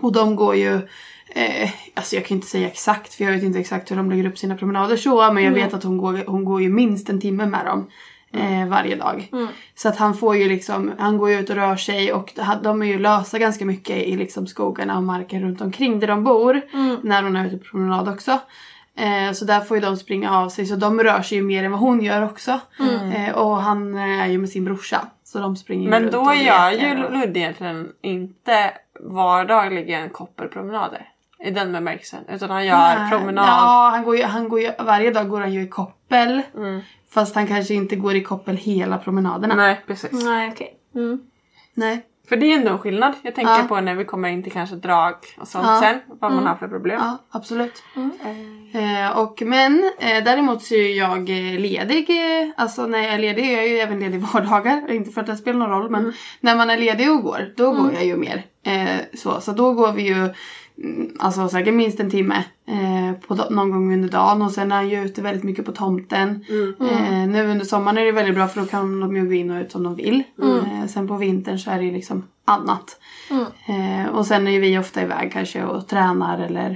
Och de går ju, eh, alltså jag kan inte säga exakt för jag vet inte exakt hur de lägger upp sina promenader så men jag vet att hon går, hon går ju minst en timme med dem. Eh, varje dag. Så att han får ju liksom, han går ju ut och rör sig och de är ju lösa ganska mycket i liksom skogarna och marken runt omkring där de bor. När hon är ute på promenad också. Eh, så där får ju de springa av sig så de rör sig ju mer än vad hon gör också. Eh, och han är ju med sin brorsa. Så de springer Men då gör ju Ludde egentligen inte vardagligen koppelpromenader. I den bemärkelsen. Utan han gör Nej, promenad. Ja, han går ju, han går ju, varje dag går han ju i koppel. Mm. Fast han kanske inte går i koppel hela promenaderna. Nej precis. Nej okej. Mm. Nej. För det är ändå en skillnad. Jag tänker Ja. på när vi kommer in till kanske drag och sånt Ja. sen. Vad man har för problem. Ja, absolut. Eh, och, men eh, däremot så är jag eh, ledig. Eh, alltså när jag är ledig är jag ju även ledig vardagar. Inte för att det spelar någon roll men när man är ledig och går, då går jag ju mer. Eh, så, så då går vi ju mm, Alltså säkert minst en timme eh, på, någon gång under dagen och sen är jag ju ute väldigt mycket på tomten. Eh, nu under sommaren är det väldigt bra för då kan de ju gå in och ut som de vill. Eh, sen på vintern så är det ju liksom annat. Eh, och sen är ju vi ofta iväg kanske och tränar eller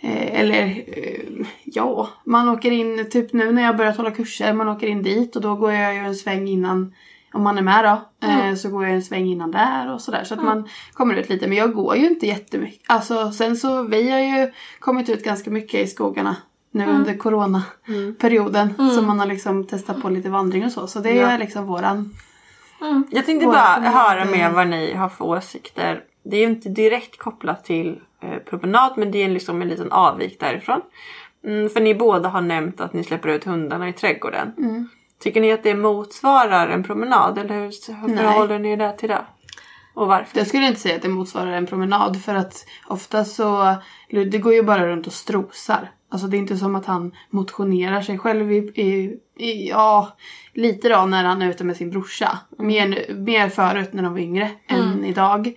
eh, eller eh, ja, man åker in typ nu när jag börjat hålla kurser, man åker in dit och då går jag ju en sväng innan om man är med då, eh, så går jag en sväng innan där och sådär. Så att man kommer ut lite. Men jag går ju inte jättemycket. Alltså sen så, vi har ju kommit ut ganska mycket i skogarna nu under coronaperioden. Så man har liksom testat på lite vandring och så. Så det är liksom våran... Jag tänkte Våra bara promenad- höra med vad ni har för åsikter. Det är ju inte direkt kopplat till eh, promenad men det är liksom en liten avvik därifrån. Mm, för ni båda har nämnt att ni släpper ut hundarna i trädgården. Mm. Tycker ni att det motsvarar en promenad eller hur, hur förhåller ni er till det? Och varför? Jag skulle inte säga att det motsvarar en promenad för att ofta så Ludde går ju bara runt och strosar. Alltså det är inte som att han motionerar sig själv i, i, i ja, lite då när han är ute med sin brorsa. Mer, mer förut när de var yngre än idag.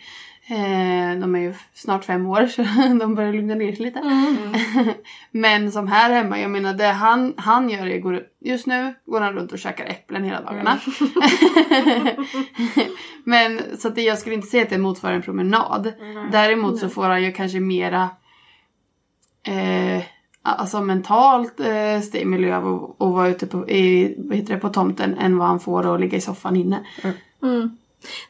Eh, de är ju snart fem år så de börjar lugna ner sig lite. Men som här hemma, jag menar det han, han gör är går, just nu går han runt och käkar äpplen hela dagarna. Men så att det, jag skulle inte säga att det motsvarar en promenad. Däremot så får han ju kanske mera eh, alltså mentalt eh, stimuli av att, vara ute på, i, vad heter det, på tomten än vad han får att ligga i soffan inne.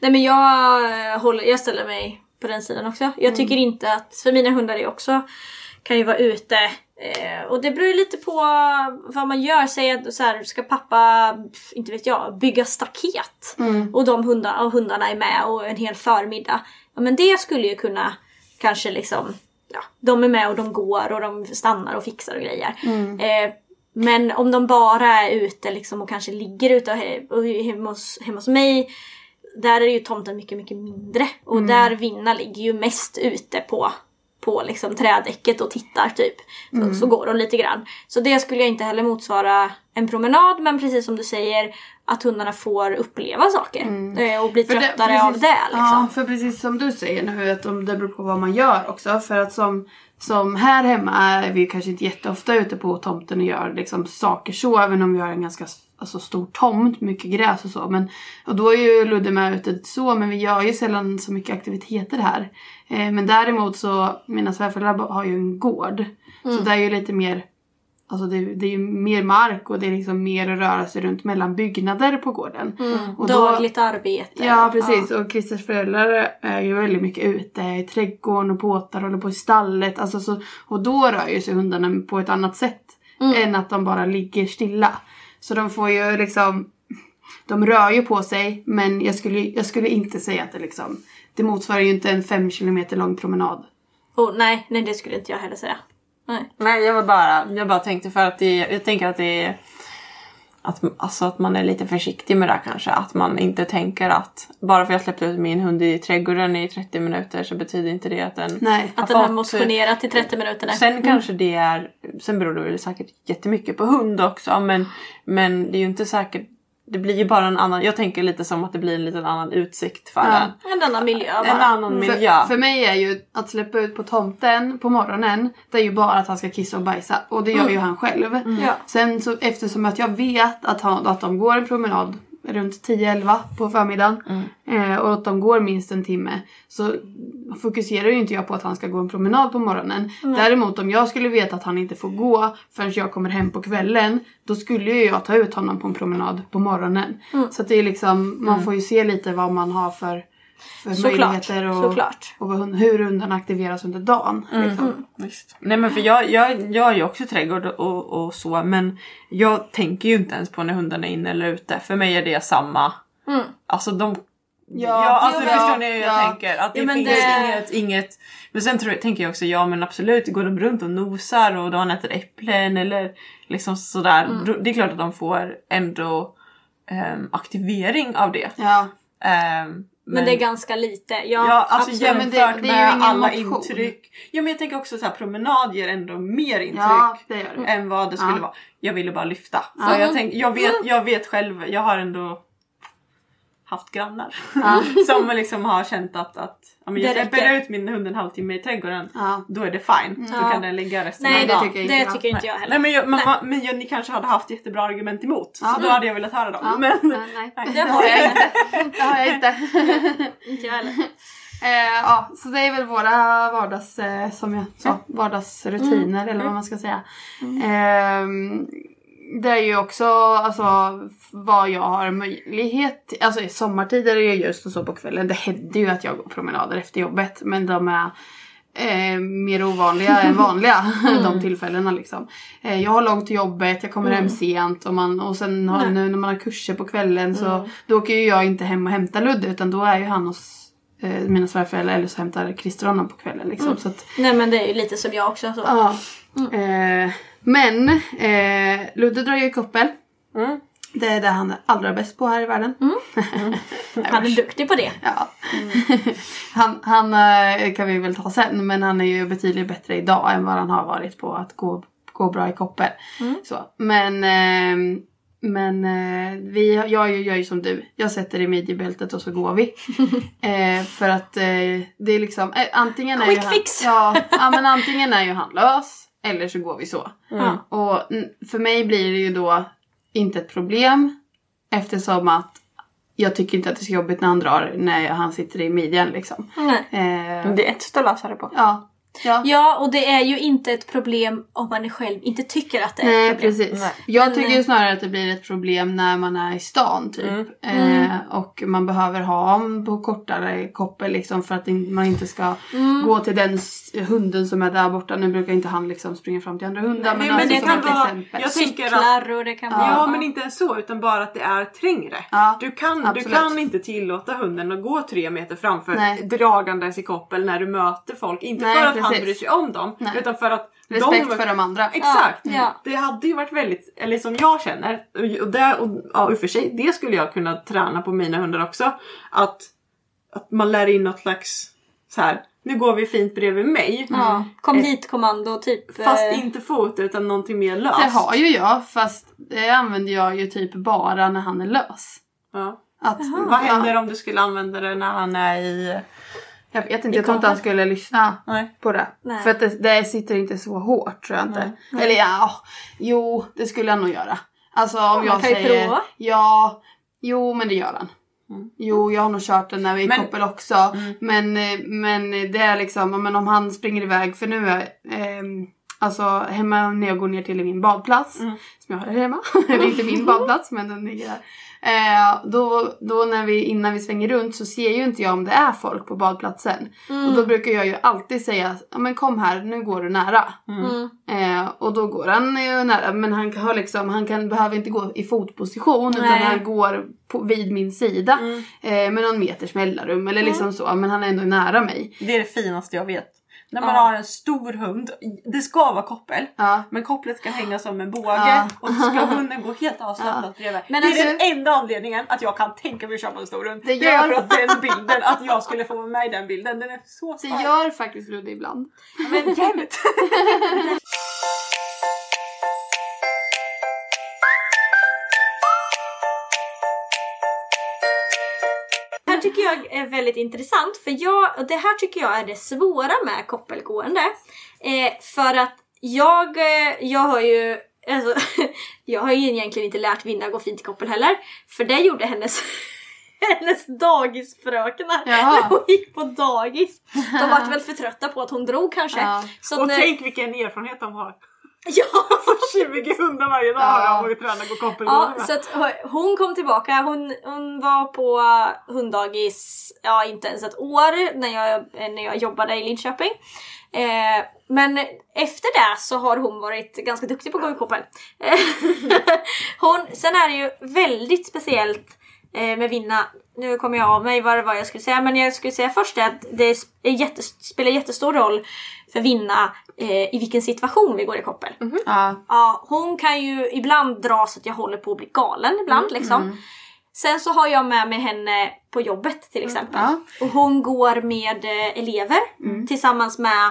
Nej men jag, eh, håller, jag ställer mig på den sidan också. Jag tycker inte att, för mina hundar är också, kan ju vara ute eh, och det beror ju lite på vad man gör. Säg att så här, ska pappa, inte vet jag, bygga staket och de hundar, och hundarna är med och en hel förmiddag. Ja men det skulle ju kunna kanske liksom, ja, de är med och de går och de stannar och fixar och grejer. Eh, men om de bara är ute liksom och kanske ligger ute och, he- och hemma, hos, hemma hos mig där är ju tomten mycket, mycket mindre. Och där Vinna ligger ju mest ute på, på liksom trädäcket och tittar typ. Så, så går de lite grann. Så det skulle jag inte heller motsvara en promenad. Men precis som du säger, att hundarna får uppleva saker. eh, Och bli För det- tröttare av precis- det. Liksom. Ja, för precis som du säger nu, att det beror på vad man gör också. För att som, som här hemma är vi kanske inte jätteofta ute på tomten och gör liksom saker så. Även om vi har en ganska alltså, stor tomt, mycket gräs och så. Men, och då är ju Ludde med ute så, men vi gör ju sällan så mycket aktiviteter här. Eh, men däremot så, mina svärföräldrar har ju en gård. Så det är ju lite mer Alltså det, det är ju mer mark och det är liksom mer att röra sig runt mellan byggnader på gården. Och då- Dagligt arbete. Ja precis och Christers föräldrar är ju väldigt mycket ute i trädgården och båtar och håller på i stallet. Alltså så, och då rör ju sig hundarna på ett annat sätt. Än att de bara ligger stilla. Så de får ju liksom De rör ju på sig men jag skulle, jag skulle inte säga att det liksom Det motsvarar ju inte en fem kilometer lång promenad. Och, nej, nej det skulle inte jag heller säga. Nej. Nej, jag var bara, jag bara tänkte för att det, jag tänker att det är att, alltså att man är lite försiktig med det kanske. Att man inte tänker att bara för att jag släppte ut min hund i trädgården i 30 minuter så betyder inte det att den Nej. Att den har fått- motionerat i 30 minuter. nej. Sen kanske det är, sen beror det väl säkert jättemycket på hund också men, men det är ju inte säkert, det blir ju bara en annan, jag tänker lite som att det blir en liten annan utsikt för Ja. den. En annan miljö bara. En annan miljö. För, för mig är ju att släppa ut på tomten på morgonen det är ju bara att han ska kissa och bajsa och det gör ju han själv. Ja. Sen så eftersom att jag vet att, han, att de går en promenad runt 10-11 på förmiddagen. Eh, och att de går minst en timme. Så fokuserar ju inte jag på att han ska gå en promenad på morgonen. Däremot om jag skulle veta att han inte får gå förrän jag kommer hem på kvällen då skulle ju jag ta ut honom på en promenad på morgonen. Så att det är liksom, man får ju se lite vad man har för Såklart, möjligheter och, såklart. och hur hundarna aktiveras under dagen. Liksom. Visst. Nej men för jag, jag, jag är ju också trädgård och, och så men jag tänker ju inte ens på när hundarna är inne eller ute. För mig är det samma. Alltså de... Ja, alltså jo, förstår ja, ni hur ja. jag tänker? Att det Ja, men finns det- inget, inget... Men sen tror tänker jag också, ja men absolut, går de runt och nosar och de äter äpplen eller liksom sådär. då- Det är klart att de får ändå ehm, aktivering av det. Ja. Ehm, Men, det är ganska lite. Ja, Ja, alltså absolut, jämfört men det- det är ju med ingen alla motion. intryck. Ja men jag tänker också så här promenad ger ändå mer intryck Ja, det gör det. än vad det skulle Ja. vara. Jag ville bara lyfta. För jag, tänk, jag, vet, jag vet själv, jag har ändå haft grannar som liksom har känt att, att ja, men jag släpper ut min hund en halvtimme i trädgården, Ja. då är det fine. Då kan den ligga resten Nej, av dagen. inte det jag. tycker inte jag heller. Nej men, jag, men, man- men jag, ni kanske hade haft jättebra argument emot. Ja. Så då hade jag velat höra dem. Ja. Men, Nej, nej. Det har jag inte. Det har jag inte. inte jag heller. Eh, ja, så det är väl våra vardags, eh, som jag sa, vardagsrutiner eller vad man ska säga. Ehm, det är ju också alltså, vad jag har möjlighet. Alltså i sommartid är det ju just och så på kvällen. Det händer ju att jag går promenader efter jobbet men de är eh, mer ovanliga än vanliga de tillfällena liksom. Eh, jag har långt till jobbet, jag kommer hem sent och, man, och sen har, nu när man har kurser på kvällen så då åker ju jag inte hem och hämtar Ludde utan då är ju han hos eh, mina svärföräldrar eller så hämtar Christer honom på kvällen liksom. Så att, Nej men det är ju lite som jag också. Så. ja. Eh, men eh, Ludde drar ju koppel. Det är det han är allra bäst på här i världen. Han är duktig på det. Ja. han han eh, kan vi väl ta sen men han är ju betydligt bättre idag än vad han har varit på att gå, gå bra i koppel. Så. Men, eh, men eh, vi, jag gör ju som du. Jag sätter i midjebältet och så går vi. eh, för att eh, det är liksom eh, antingen är ju Quick han, fix. Ja, ja men antingen är ju han lös eller så går vi så. Mm. Och för mig blir det ju då inte ett problem eftersom att jag tycker inte att det är så jobbigt när han drar när han sitter i midjan liksom. Nej. Eh, det är ett sätt att lösa det på. ja. Ja. Ja och det är ju inte ett problem om man själv inte tycker att det är Nej ett problem. precis. Nej. Jag Men, tycker eh, ju snarare att det blir ett problem när man är i stan typ. Mm. Eh, och man behöver ha på kortare koppel liksom för att man inte ska Mm. gå till den hunden som är där borta. Nu brukar inte han liksom springa fram till andra hundar Nej, men, men alltså det som kan ett vara- exempel. jag tänker att Cyklar och det kan vara... Ja, men inte ens så utan bara att det är trängre. Ja, du, kan, du kan inte tillåta hunden att gå tre meter framför Nej. dragandes i koppel när du möter folk. Inte Nej, för att han bryr sig om dem Nej. utan för att Respekt de... för de andra. Exakt! Ja, ja. Det hade ju varit väldigt, eller som jag känner, och, det, och ja, och för sig det skulle jag kunna träna på mina hundar också. Att, att man lär in något slags så här. nu går vi fint bredvid mig. Ja, kom hit kommando typ. Fast eh, inte fot utan någonting mer löst. Det har ju jag fast det använder jag ju typ bara när han är lös. Ja. Att, Vad händer ja, om du skulle använda det när han är i... jag vet inte, jag tror inte han skulle lyssna Nej. på det. Nej. För att det, det sitter inte så hårt tror jag inte. Eller ja, jo det skulle han nog göra. Alltså om man jag säger prova. ja, jo men det gör han. Jo jag har nog kört den när vi är i Men- koppel också. Men, eh, men det är liksom, ja, men om han springer iväg för nu är ehm, Alltså hemma när jag går ner till min badplats. Som jag har hemma. det är inte min badplats men den ligger där. Eh, då då när vi, innan vi svänger runt så ser ju inte jag om det är folk på badplatsen. Och då brukar jag ju alltid säga ja men kom här, nu går du nära. Mm. Eh, och då går han ju nära men han kan, ha liksom, han kan, behöver inte gå i fotposition utan Nej. han går på, vid min sida. Eh, med någon meters mellanrum eller liksom så men han är ändå nära mig. Det är det finaste jag vet. När man Ja. har en stor hund, det ska vara koppel. Ja. Men kopplet ska hänga som en båge Ja. och så ska hunden gå helt avslappnat bredvid. Men det är alltså- den enda anledningen att jag kan tänka mig att köpa en stor hund. Det Det, är gör- för att den bilden, att jag skulle få vara med i den bilden, den är så Det stark. gör faktiskt Ludde ibland. Men jämt! tycker jag är väldigt intressant för jag, och det här tycker jag är det svåra med koppelgående. Eh, för att jag, eh, jag har ju Alltså, jag har ju egentligen inte lärt Vinna gå fint i koppel heller. För det gjorde hennes, hennes dagisfröknar Jaha. när hon gick på dagis. De var väl för trötta på att hon drog kanske. Ja. Och när- tänk vilken erfarenhet de har. Ja! 20 hundar varje dag har jag och tränar gå koppel Ja, så att hon kom tillbaka. Hon, hon var på hunddagis, ja inte ens ett år när jag, när jag jobbade i Linköping. Eh, men efter det så har hon varit ganska duktig på att gå i koppel. Eh, hon, sen är det ju väldigt speciellt eh, med Vinna. Nu kommer jag av mig vad det var jag skulle säga men jag skulle säga först att det är jätte, spelar jättestor roll för Vinna eh, i vilken situation vi går i koppel. Ja. Ja, hon kan ju ibland dra så att jag håller på att bli galen ibland liksom. Sen så har jag med mig henne på jobbet till exempel. Ja. Och hon går med eh, elever tillsammans med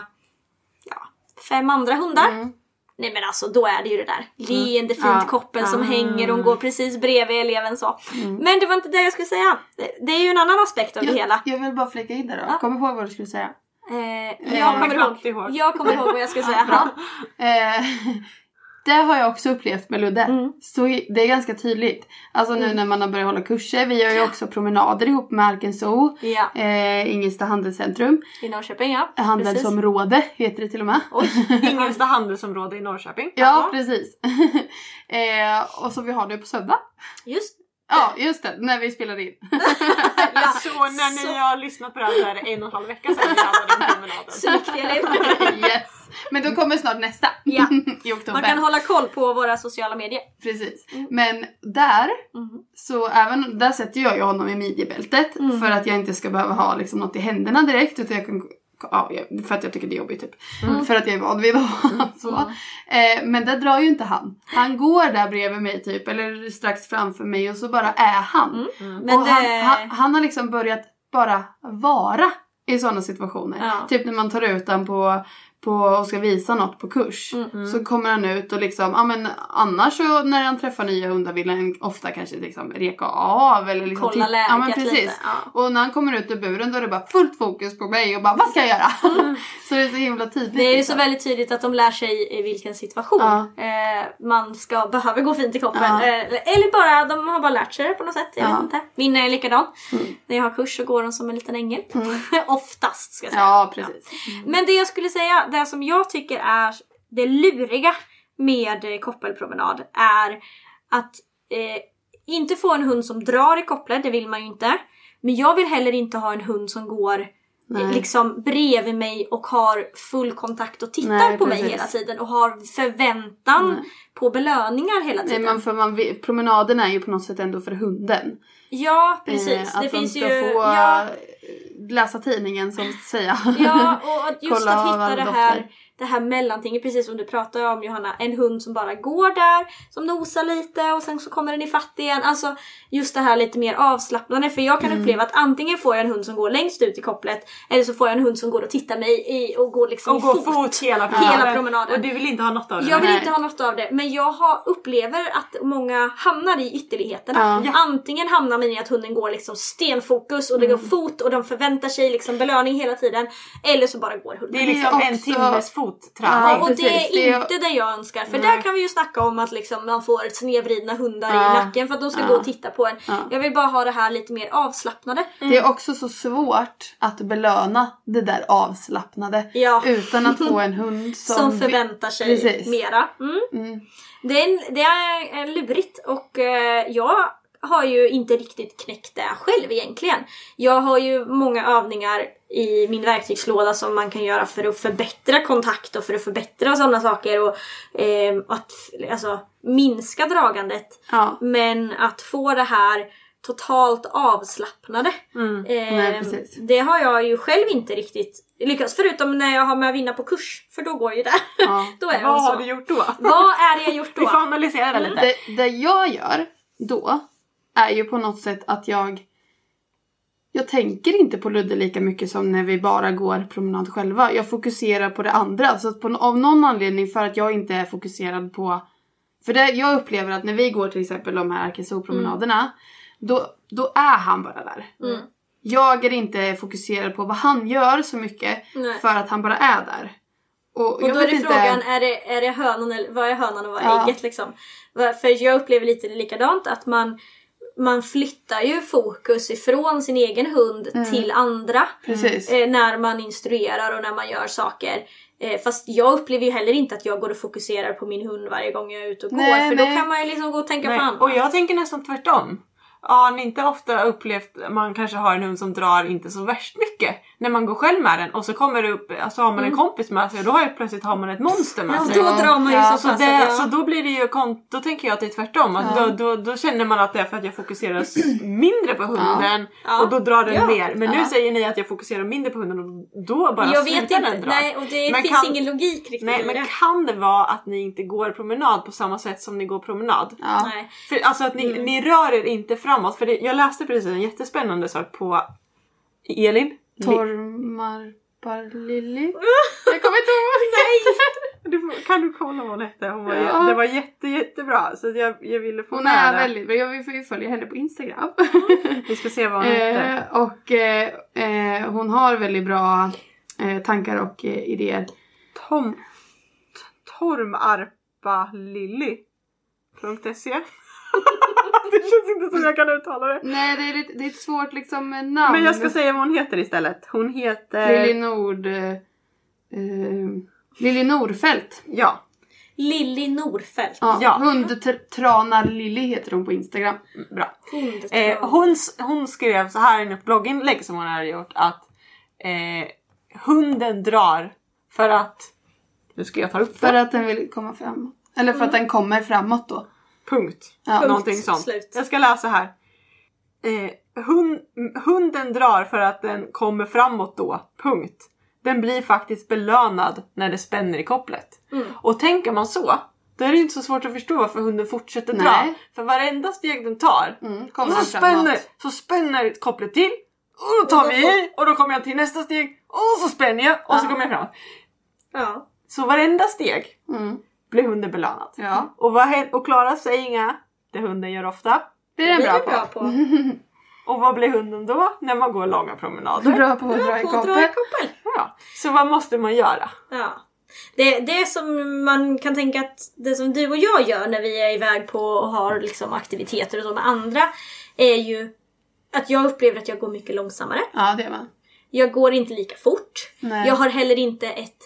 ja, fem andra hundar. Nej men alltså då är det ju det där leende fint Ja. koppel som hänger och går precis bredvid eleven så. Men det var inte det jag skulle säga. Det, det är ju en annan aspekt av det hela. Jag, jag vill bara flika in där då. Ja. Kom ihåg vad du skulle säga. Eh, jag, kommer ihåg, ihåg. jag kommer ihåg vad jag skulle säga. Det har jag också upplevt med Ludde. Mm. Så det är ganska tydligt. Alltså nu när man har börjat hålla kurser. Vi gör ju också promenader ihop med Arken Zoo. Ja, Eh, Ingelsta handelscentrum. i Norrköping ja. Precis. Handelsområde heter det till och med. Ingelsta handelsområde i Norrköping. Ja, precis. eh, och så vi har det på söndag. Just Ja, just det. När vi spelar in. Så när ni har lyssnat på det här så är det en och en halv vecka sedan vi hade den promenaden. så eller hur? yes. Men då kommer snart nästa. Ja. I oktober. Man kan hålla koll på våra sociala medier. Precis. Men där, Mm. så även där sätter jag ju honom i midjebältet Mm. för att jag inte ska behöva ha liksom något i händerna direkt utan jag kan Ja, jag- för att jag tycker det är jobbigt typ. Mm. För att jag är van vid att ha så. Eh, men det drar ju inte han. Han går där bredvid mig typ eller strax framför mig och så bara är han. Mm. Men och det... han, han, han har liksom börjat bara vara i sådana situationer. Ja. Typ när man tar ut han på, på och ska visa något på kurs. Mm. Så kommer han ut och liksom, ja men annars så när han träffar nya hundar vill han ofta kanske liksom reka av eller liksom Kolla titta- ja, men läget precis. lite, ja. Och när han kommer ut ur buren då är det bara fullt fokus på mig och bara vad ska jag göra? så det är så himla tydligt. Det är ju så liksom. väldigt tydligt att de lär sig i vilken situation Ja. eh, man ska, behöver gå fint i koppen. Ja. Eh, eller bara, de har bara lärt sig det på något sätt. Jag Ja. vet inte. Min är likadan. Mm. När jag har kurs så går de som en liten ängel. Oftast ska jag säga. Ja precis. Men det jag skulle säga, det som jag tycker är det luriga med eh, koppelpromenad är att eh, inte få en hund som drar i kopplet, det vill man ju inte. Men jag vill heller inte ha en hund som går eh, Nej. liksom bredvid mig och har full kontakt och tittar Nej, på mig precis. hela tiden och har förväntan Nej. på belöningar hela Nej, tiden. man, för man, promenaden är ju på något sätt ändå för hunden. Ja precis, Eh, att det de finns ska ju... få Ja, läsa tidningen som säga. Ja, och att just att hitta det här, det här mellantinget, precis som du pratade om Johanna. En hund som bara går där, som nosar lite och sen så kommer den i fatt igen. Alltså just det här lite mer avslappnande. För jag kan Mm. uppleva att antingen får jag en hund som går längst ut i kopplet eller så får jag en hund som går och tittar mig i och går liksom Och i gå fot. fot hela Hela promenaden. Och du vill inte ha något av det? Jag vill Nej. inte ha något av det men jag har, upplever att många hamnar i ytterligheterna. Ja. Antingen hamnar man i att hunden går liksom stenfokus och det Mm. går fot och de förväntar sig liksom belöning hela tiden. Eller så bara går hunden. Det är liksom Det är en timmes fotträning. Ja, och precis. det är Det inte det jag önskar. För Nej. där kan vi ju snacka om att liksom man får snedvridna hundar Ja. i nacken för att de ska Ja. gå och titta på en. Ja. Jag vill bara ha det här lite mer avslappnade. Det är också så svårt att belöna det där avslappnade Ja. utan att få en hund som, Som, förväntar sig Precis. mera. Mm. Mm. Det, är, en- det är lurigt och eh, jag har ju inte riktigt knäckt det själv egentligen. Jag har ju många övningar i min verktygslåda som man kan göra för att förbättra kontakt och för att förbättra sådana saker och eh, att alltså, minska dragandet. Ja. Men att få det här totalt avslappnade. Mm. Eh, Nej, precis. det har jag ju själv inte riktigt lyckats. Förutom när jag har med att vinna på kurs. För då går ju det. Ja. då är Vad jag har så. du gjort då? Vad är det jag gjort Vi får då? analysera det lite. Det, det jag gör då är ju på något sätt att jag jag tänker inte på Ludde lika mycket som när vi bara går promenad själva. Jag fokuserar på det andra. Så att på, av någon anledning för att jag inte är fokuserad på... För det, jag upplever att när vi går till exempel de här Arkeso-promenaderna då, då är han bara där. Mm. Jag är inte fokuserad på vad han gör så mycket Nej. för att han bara är där. Och, Och jag då är det inte- frågan, är det, är det hönan eller vad är hönan och vad är Ja. ägget liksom? För jag upplever lite likadant att man man flyttar ju fokus ifrån sin egen hund till andra. Precis. Eh, när man instruerar och när man gör saker. Eh, fast jag upplever ju heller inte att jag går och fokuserar på min hund varje gång jag är ute och Nej, går. För då nej. kan man ju liksom gå och tänka Nej, på annat. och jag tänker nästan tvärtom. Har ni inte ofta upplevt man kanske har en hund som drar inte så värst mycket när man går själv med den och så kommer det upp, alltså har man en kompis med sig och då har ju plötsligt har man ett monster med Ja, sig. då drar man ju Ja, så Så, det, att så då blir det ju då tänker jag att det är tvärtom. Att Ja. då, då, då känner man att det är för att jag fokuserar mindre på hunden Ja. och då drar den Ja. mer. Men nu Ja. säger ni att jag fokuserar mindre på hunden och då bara jag slutar vet den dra. Nej, och det Men finns kan- ingen logik riktigt Nej men kan det vara att ni inte går promenad på samma sätt som ni går promenad? Ja. Nej. För, alltså att ni, Mm. ni rör er inte framåt. För det, jag läste precis en jättespännande sak på Elin. Tormarpar-Lilly. Jag kommer inte ihåg. Du, får- kan du kolla vad hon hette? Hon var, Ja. Det var jätte, jättebra. Så jag, jag ville få Hon med är det. väldigt bra. Jag vill följa henne på Instagram. Vi ska se vad hon hette. eh, och eh, eh, hon har väldigt bra eh, tankar och eh, idéer. Tom... Tormarpalilly.se Det känns inte som jag kan uttala det. Nej, det är, lite, det är ett svårt liksom eh, namn. Men jag ska säga vad hon heter istället. Hon heter... Lilly Nord... Eh, eh, Lilly Nordfält. Ja. Lilly Norfält. Ja, Ja. Hundtranar Lilly heter hon på Instagram. Bra. Eh, hon, hon skrev så här i ett blogginlägg som hon hade gjort att eh, hunden drar för att... Nu ska jag ta upp det. För att den vill komma framåt. Eller för att den kommer framåt då. Punkt. Ja. Punkt. Någonting sånt. Slut. Jag ska läsa här. Eh, hund, hunden drar för att den kommer framåt då. Punkt. Den blir faktiskt belönad när det spänner i kopplet. Mm. Och tänker man så, då är det inte så svårt att förstå varför hunden fortsätter dra. Nej. För varenda steg den tar, Mm, kommer så spänner, så spänner kopplet till. Och då tar vi i och då kommer jag till nästa steg. Och så spänner jag och så Ja. kommer jag framåt. Ja. Så varenda steg Mm. Blir hunden belönad. Ja, Och, vad, och Klara säger inga, det hunden gör ofta. det är den bra är på. bra på. Och vad blir hunden då? När man går långa promenader. Bra på att dra i Bra på att dra i koppel. koppel. Ja. Så vad måste man göra? Ja. Det, det som man kan tänka att det som du och jag gör när vi är iväg på och har liksom aktiviteter och så med andra är ju att jag upplever att jag går mycket långsammare. Ja, det är man. Jag går inte lika fort. Nej. Jag har heller inte ett.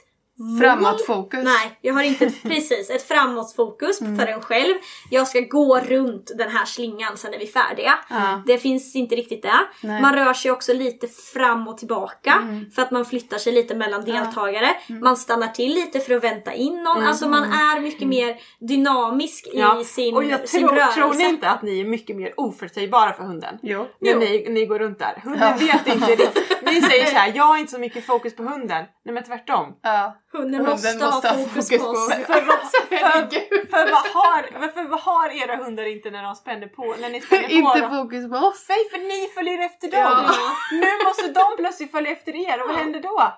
Framåtfokus. Nej, jag har inte precis ett framåtfokus Mm. för en själv. Jag ska gå runt den här slingan sen är vi färdiga. Ja. Det finns inte riktigt det. Nej. Man rör sig också lite fram och tillbaka Mm. för att man flyttar sig lite mellan deltagare. Man stannar till lite för att vänta in någon. Mm. Alltså man är mycket mer dynamisk i sin, och jag sin tror, rörelse. tror ni inte att ni är mycket mer oförutsägbara för hunden? Jo. När Jo. ni, ni går runt där. Hunden vet inte riktigt. Ni säger så här: jag har inte så mycket fokus på hunden. Nej men tvärtom. Ja. Hunden, Hunden måste, måste ha fokus, fokus på oss. För vad, för, för, vad har, varför, vad har era hundar inte när de spänner på? När ni spänner på Inte dem? fokus på oss. Nej för ni följer efter dem! Ja. Nu måste de plötsligt följa efter er och vad händer då?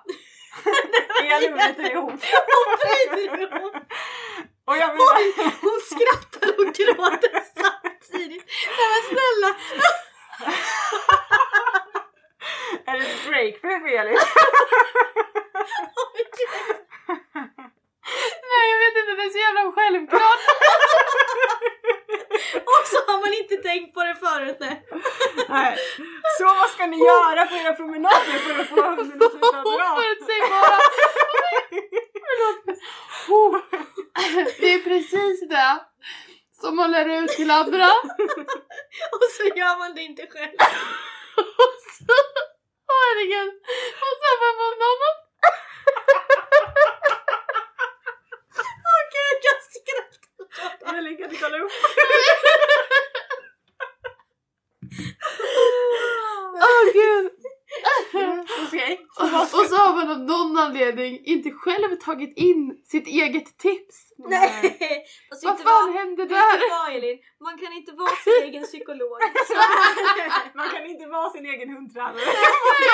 Elin bryter ihop. Och jag menar, Hon skrattar och gråter samtidigt. Nej men snälla! är det ett break för Elin? Nej, jag vet inte. Det är så jävla självklart. Och så har man inte tänkt på det förut. Nej. Nej. Så vad ska ni göra på era promenader för att få hunden att sluta dra? Oförutsägbara. Förlåt. Oh. Det är precis det som man lär ut till andra. Och så gör man det inte själv. Och herregud. Och så var man någon Åh gud, jag skrattar. Elin kan du kolla upp? Åh gud. Okej. Och så har man av någon anledning inte själv tagit in sitt eget tips. Nej! Vad fan vara- hände Vet du där? vad Elin? Man kan inte vara sin egen psykolog. Man kan inte vara sin egen hundtränare.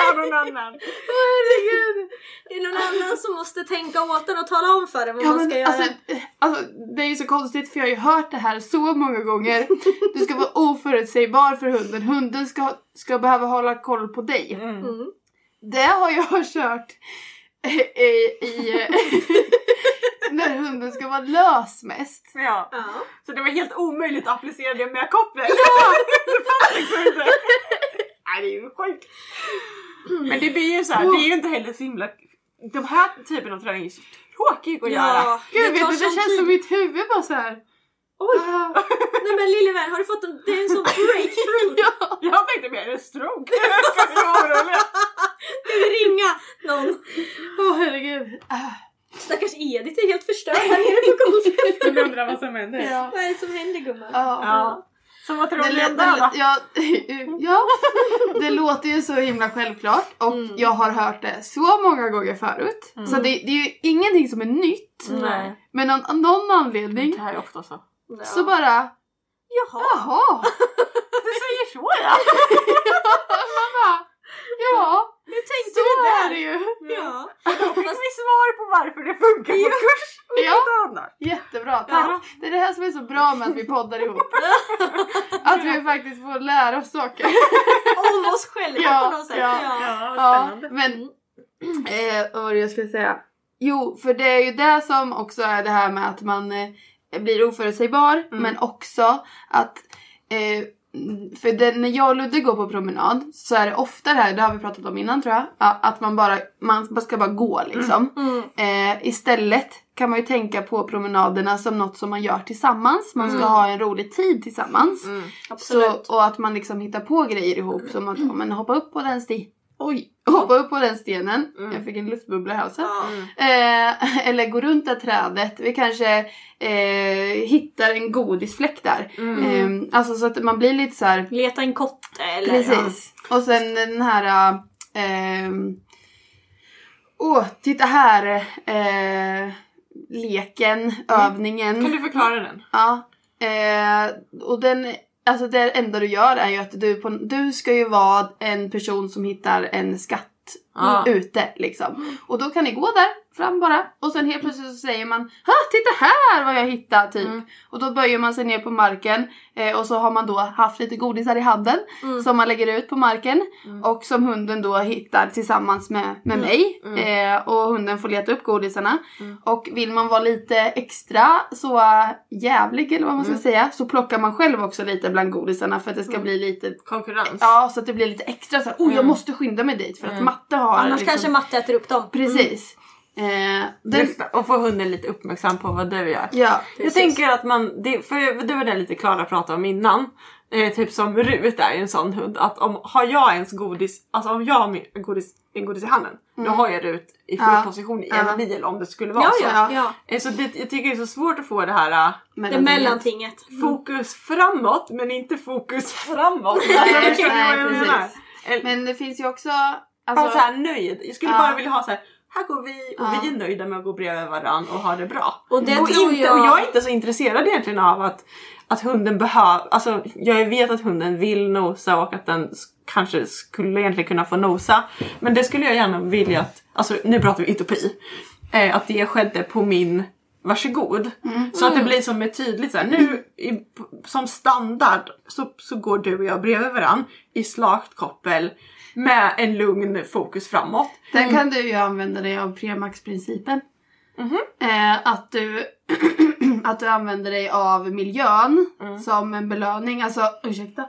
Var någon annan. Herregud. Det är någon annan som måste tänka åt en och tala om för en vad Ja, man men, ska göra. alltså, eh, alltså, det är ju så konstigt för jag har ju hört det här så många gånger. Du ska vara oförutsägbar för hunden. Hunden ska, ska behöva hålla koll på dig. Mm. Det har jag kört eh, i, i, när hunden ska vara lös mest. Ja. Ja. Så det var helt omöjligt att applicera det med kopplet. Ja! det fanns liksom inte. Nej det är ju sjukt. Men det blir ju så här, det är ju inte heller så himla... De här typen av träning är så tråkig att göra. Ja, Gud vet du, det känns tid. som mitt huvud bara så här. Oj! Ah. Nej men lille vän, har du fått en, det är en sån breakthrough? ja. Jag tänkte mer en stroke. Ska vi vara oroliga? Vi ringa någon? Åh herregud. Ah. Stackars Edith är helt förstörd här nere på golvet. Jag undrar vad som händer. Ja. Vad är det som händer gumman? Ja. Ja. Vad tror Det, lät- det, ja, ja, det låter ju så himla självklart och jag har hört det så många gånger förut. Så det, det är ju ingenting som är nytt. Nej. Men av av någon anledning Det här är ofta så. Ja. så bara, Jaha. jaha. Du säger så ja! Man bara, ja, Hur tänkte så är där? det ju. Ja. Då fick vi svar på varför det funkar på kurs och Ja. inte annat. Jättebra, tack. Det är det här som är så bra med att vi poddar ihop. Att vi faktiskt får lära oss saker. Om oss själva Ja, på något sätt. ja. Ja. Ja, men eh, vad var det jag skulle säga? Jo, för det är ju det som också är det här med att man eh, blir oförutsägbar men också att eh, för det, när jag och Ludde går på promenad så är det ofta det här, det har vi pratat om innan tror jag, att man bara, man ska bara gå liksom. Eh, istället kan man ju tänka på promenaderna som något som man gör tillsammans. Man ska ha en rolig tid tillsammans. Absolut. Så, och att man liksom hittar på grejer ihop som att men hoppa upp på den sten. Oj! Hoppa upp på den stenen. Jag fick en luftbubbla i halsen. Eh, eller gå runt det trädet. Vi kanske eh, hittar en godisfläck där. Eh, alltså så att man blir lite så här. Leta en kotte eller... Precis. Och sen den här... eh, Åh, titta här. Eh, leken, övningen. Kan du förklara den? Ja. Eh, och den, alltså det enda du gör är ju att du, på, du ska ju vara en person som hittar en skatt Ja. ute liksom. Och då kan ni gå där fram bara och sen helt plötsligt så säger man ha titta här vad jag hittat typ. Och då böjer man sig ner på marken eh, och så har man då haft lite godisar i handen som man lägger ut på marken och som hunden då hittar tillsammans med, med mig. Eh, och hunden får leta upp godisarna. Och vill man vara lite extra så jävlig eller vad man ska säga så plockar man själv också lite bland godisarna för att det ska bli lite Konkurrens. Ja, så att det blir lite extra så här, oh jag måste skynda mig dit för att matte har Annars liksom, kanske matte äter upp dem. Precis. Eh, den, Just och få hunden lite uppmärksam på vad du gör. ja, Jag tänker att man, det, för det var det lite Klara pratade om innan. Eh, typ som Rut är en sån hund att om har jag ens godis, alltså om jag har min godis, en godis i handen, då har jag Rut i full Ja. position i Ja. en bil om det skulle vara Ja, så. ja, ja. Eh, Så det, jag tycker det är så svårt att få det här Det mellantinget. fokus framåt men inte fokus framåt. Nej, Alltså, nej. Eller, Men det finns ju också... bara Alltså, så här nöjd. Jag skulle Ja. bara vilja ha så här. Här går vi och Ja. vi är nöjda med att gå bredvid varandra och ha det bra. Och det och, inte, jag- och jag är inte så intresserad egentligen av att, att hunden behöver, alltså jag vet att hunden vill nosa och att den kanske skulle egentligen kunna få nosa. Men det skulle jag gärna vilja att, alltså nu pratar vi utopi, eh, att det skedde på min varsågod. Så att det blir som ett tydligt så här, nu i, som standard så, så går du och jag bredvid varandra i slakt koppel med en lugn fokus framåt. Där kan du ju använda dig av premaxprincipen. Mhm. Eh, att, du, att du använder dig av miljön Mm. som en belöning. Alltså, ursäkta.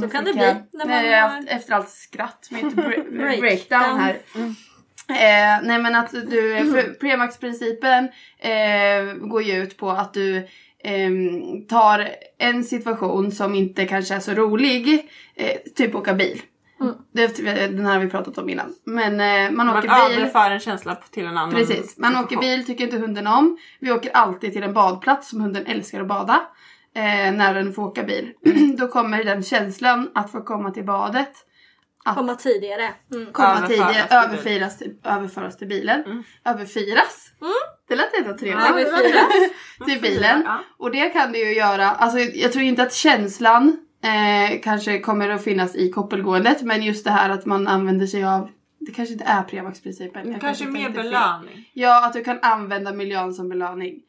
Så kan det bli. När man har efter allt skratt, mitt bre- Breakdown. breakdown här. Eh, nej men att du, för premaxprincipen eh, går ju ut på att du tar en situation som inte kanske är så rolig, eh, typ åka bil. Det, den här har vi pratat om innan. Men eh, man Man åker bil. överför en känsla till en annan Precis, man åker bil tycker inte hunden om. Vi åker alltid till en badplats som hunden älskar att bada. Eh, när den får åka bil. Då kommer den känslan att få komma till badet. Att Komma tidigare. Mm. komma Överföras tidigare, till överfiras till, överföras till bilen. Överfiras. Det lät ändå trevligt. Överfiras. till bilen. Ja. Och det kan du ju göra, alltså jag tror inte att känslan eh, kanske kommer att finnas i koppelgåendet men just det här att man använder sig av det kanske inte är premaxprincipen. Jag Kanske mer tänkte fel. belöning. Ja, att du kan använda miljön som belöning.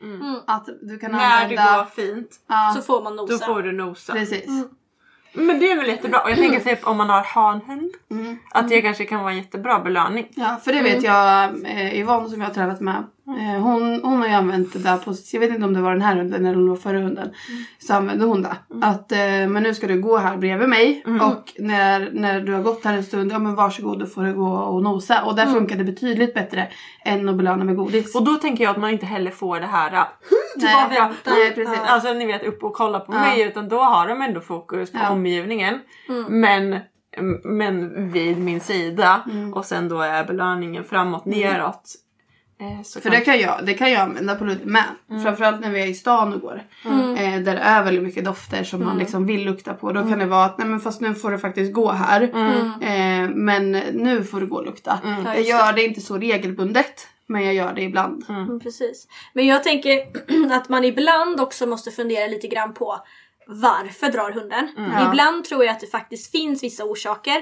Att du kan När det använda... går fint, ja, Så får man nosa. då får du nosa. Precis. Men det är väl jättebra. Och jag tänker typ om man har hanhund. Mm. Att det kanske kan vara en jättebra belöning. Ja, för det vet jag eh, Yvonne som jag har tränat med. Eh, hon, hon har ju använt det där på, jag vet inte om det var den här hunden eller om det var förra hunden. Så använde hon det. Att eh, men nu ska du gå här bredvid mig och när, när du har gått här en stund, ja men varsågod då får du gå och nosa. Och där funkar det betydligt bättre än att belöna med godis. Och då tänker jag att man inte heller får det här Nej, tillbaka. nej, precis. Alltså ni vet upp och kolla på Ja. mig utan då har de ändå fokus på Ja. omgivningen. Men, men vid min sida och sen då är belöningen framåt neråt. Eh, Så För kan- det kan jag, det kan jag använda på Ludde med. Framförallt när vi är i stan och går. Eh, där det är väldigt mycket dofter som man liksom vill lukta på. Då kan det vara att nej men fast nu får du faktiskt gå här. Eh, men nu får du gå och lukta. Jag gör det inte så regelbundet. Men jag gör det ibland. Mm, precis. Men jag tänker att man ibland också måste fundera lite grann på varför drar hunden? Ibland tror jag att det faktiskt finns vissa orsaker.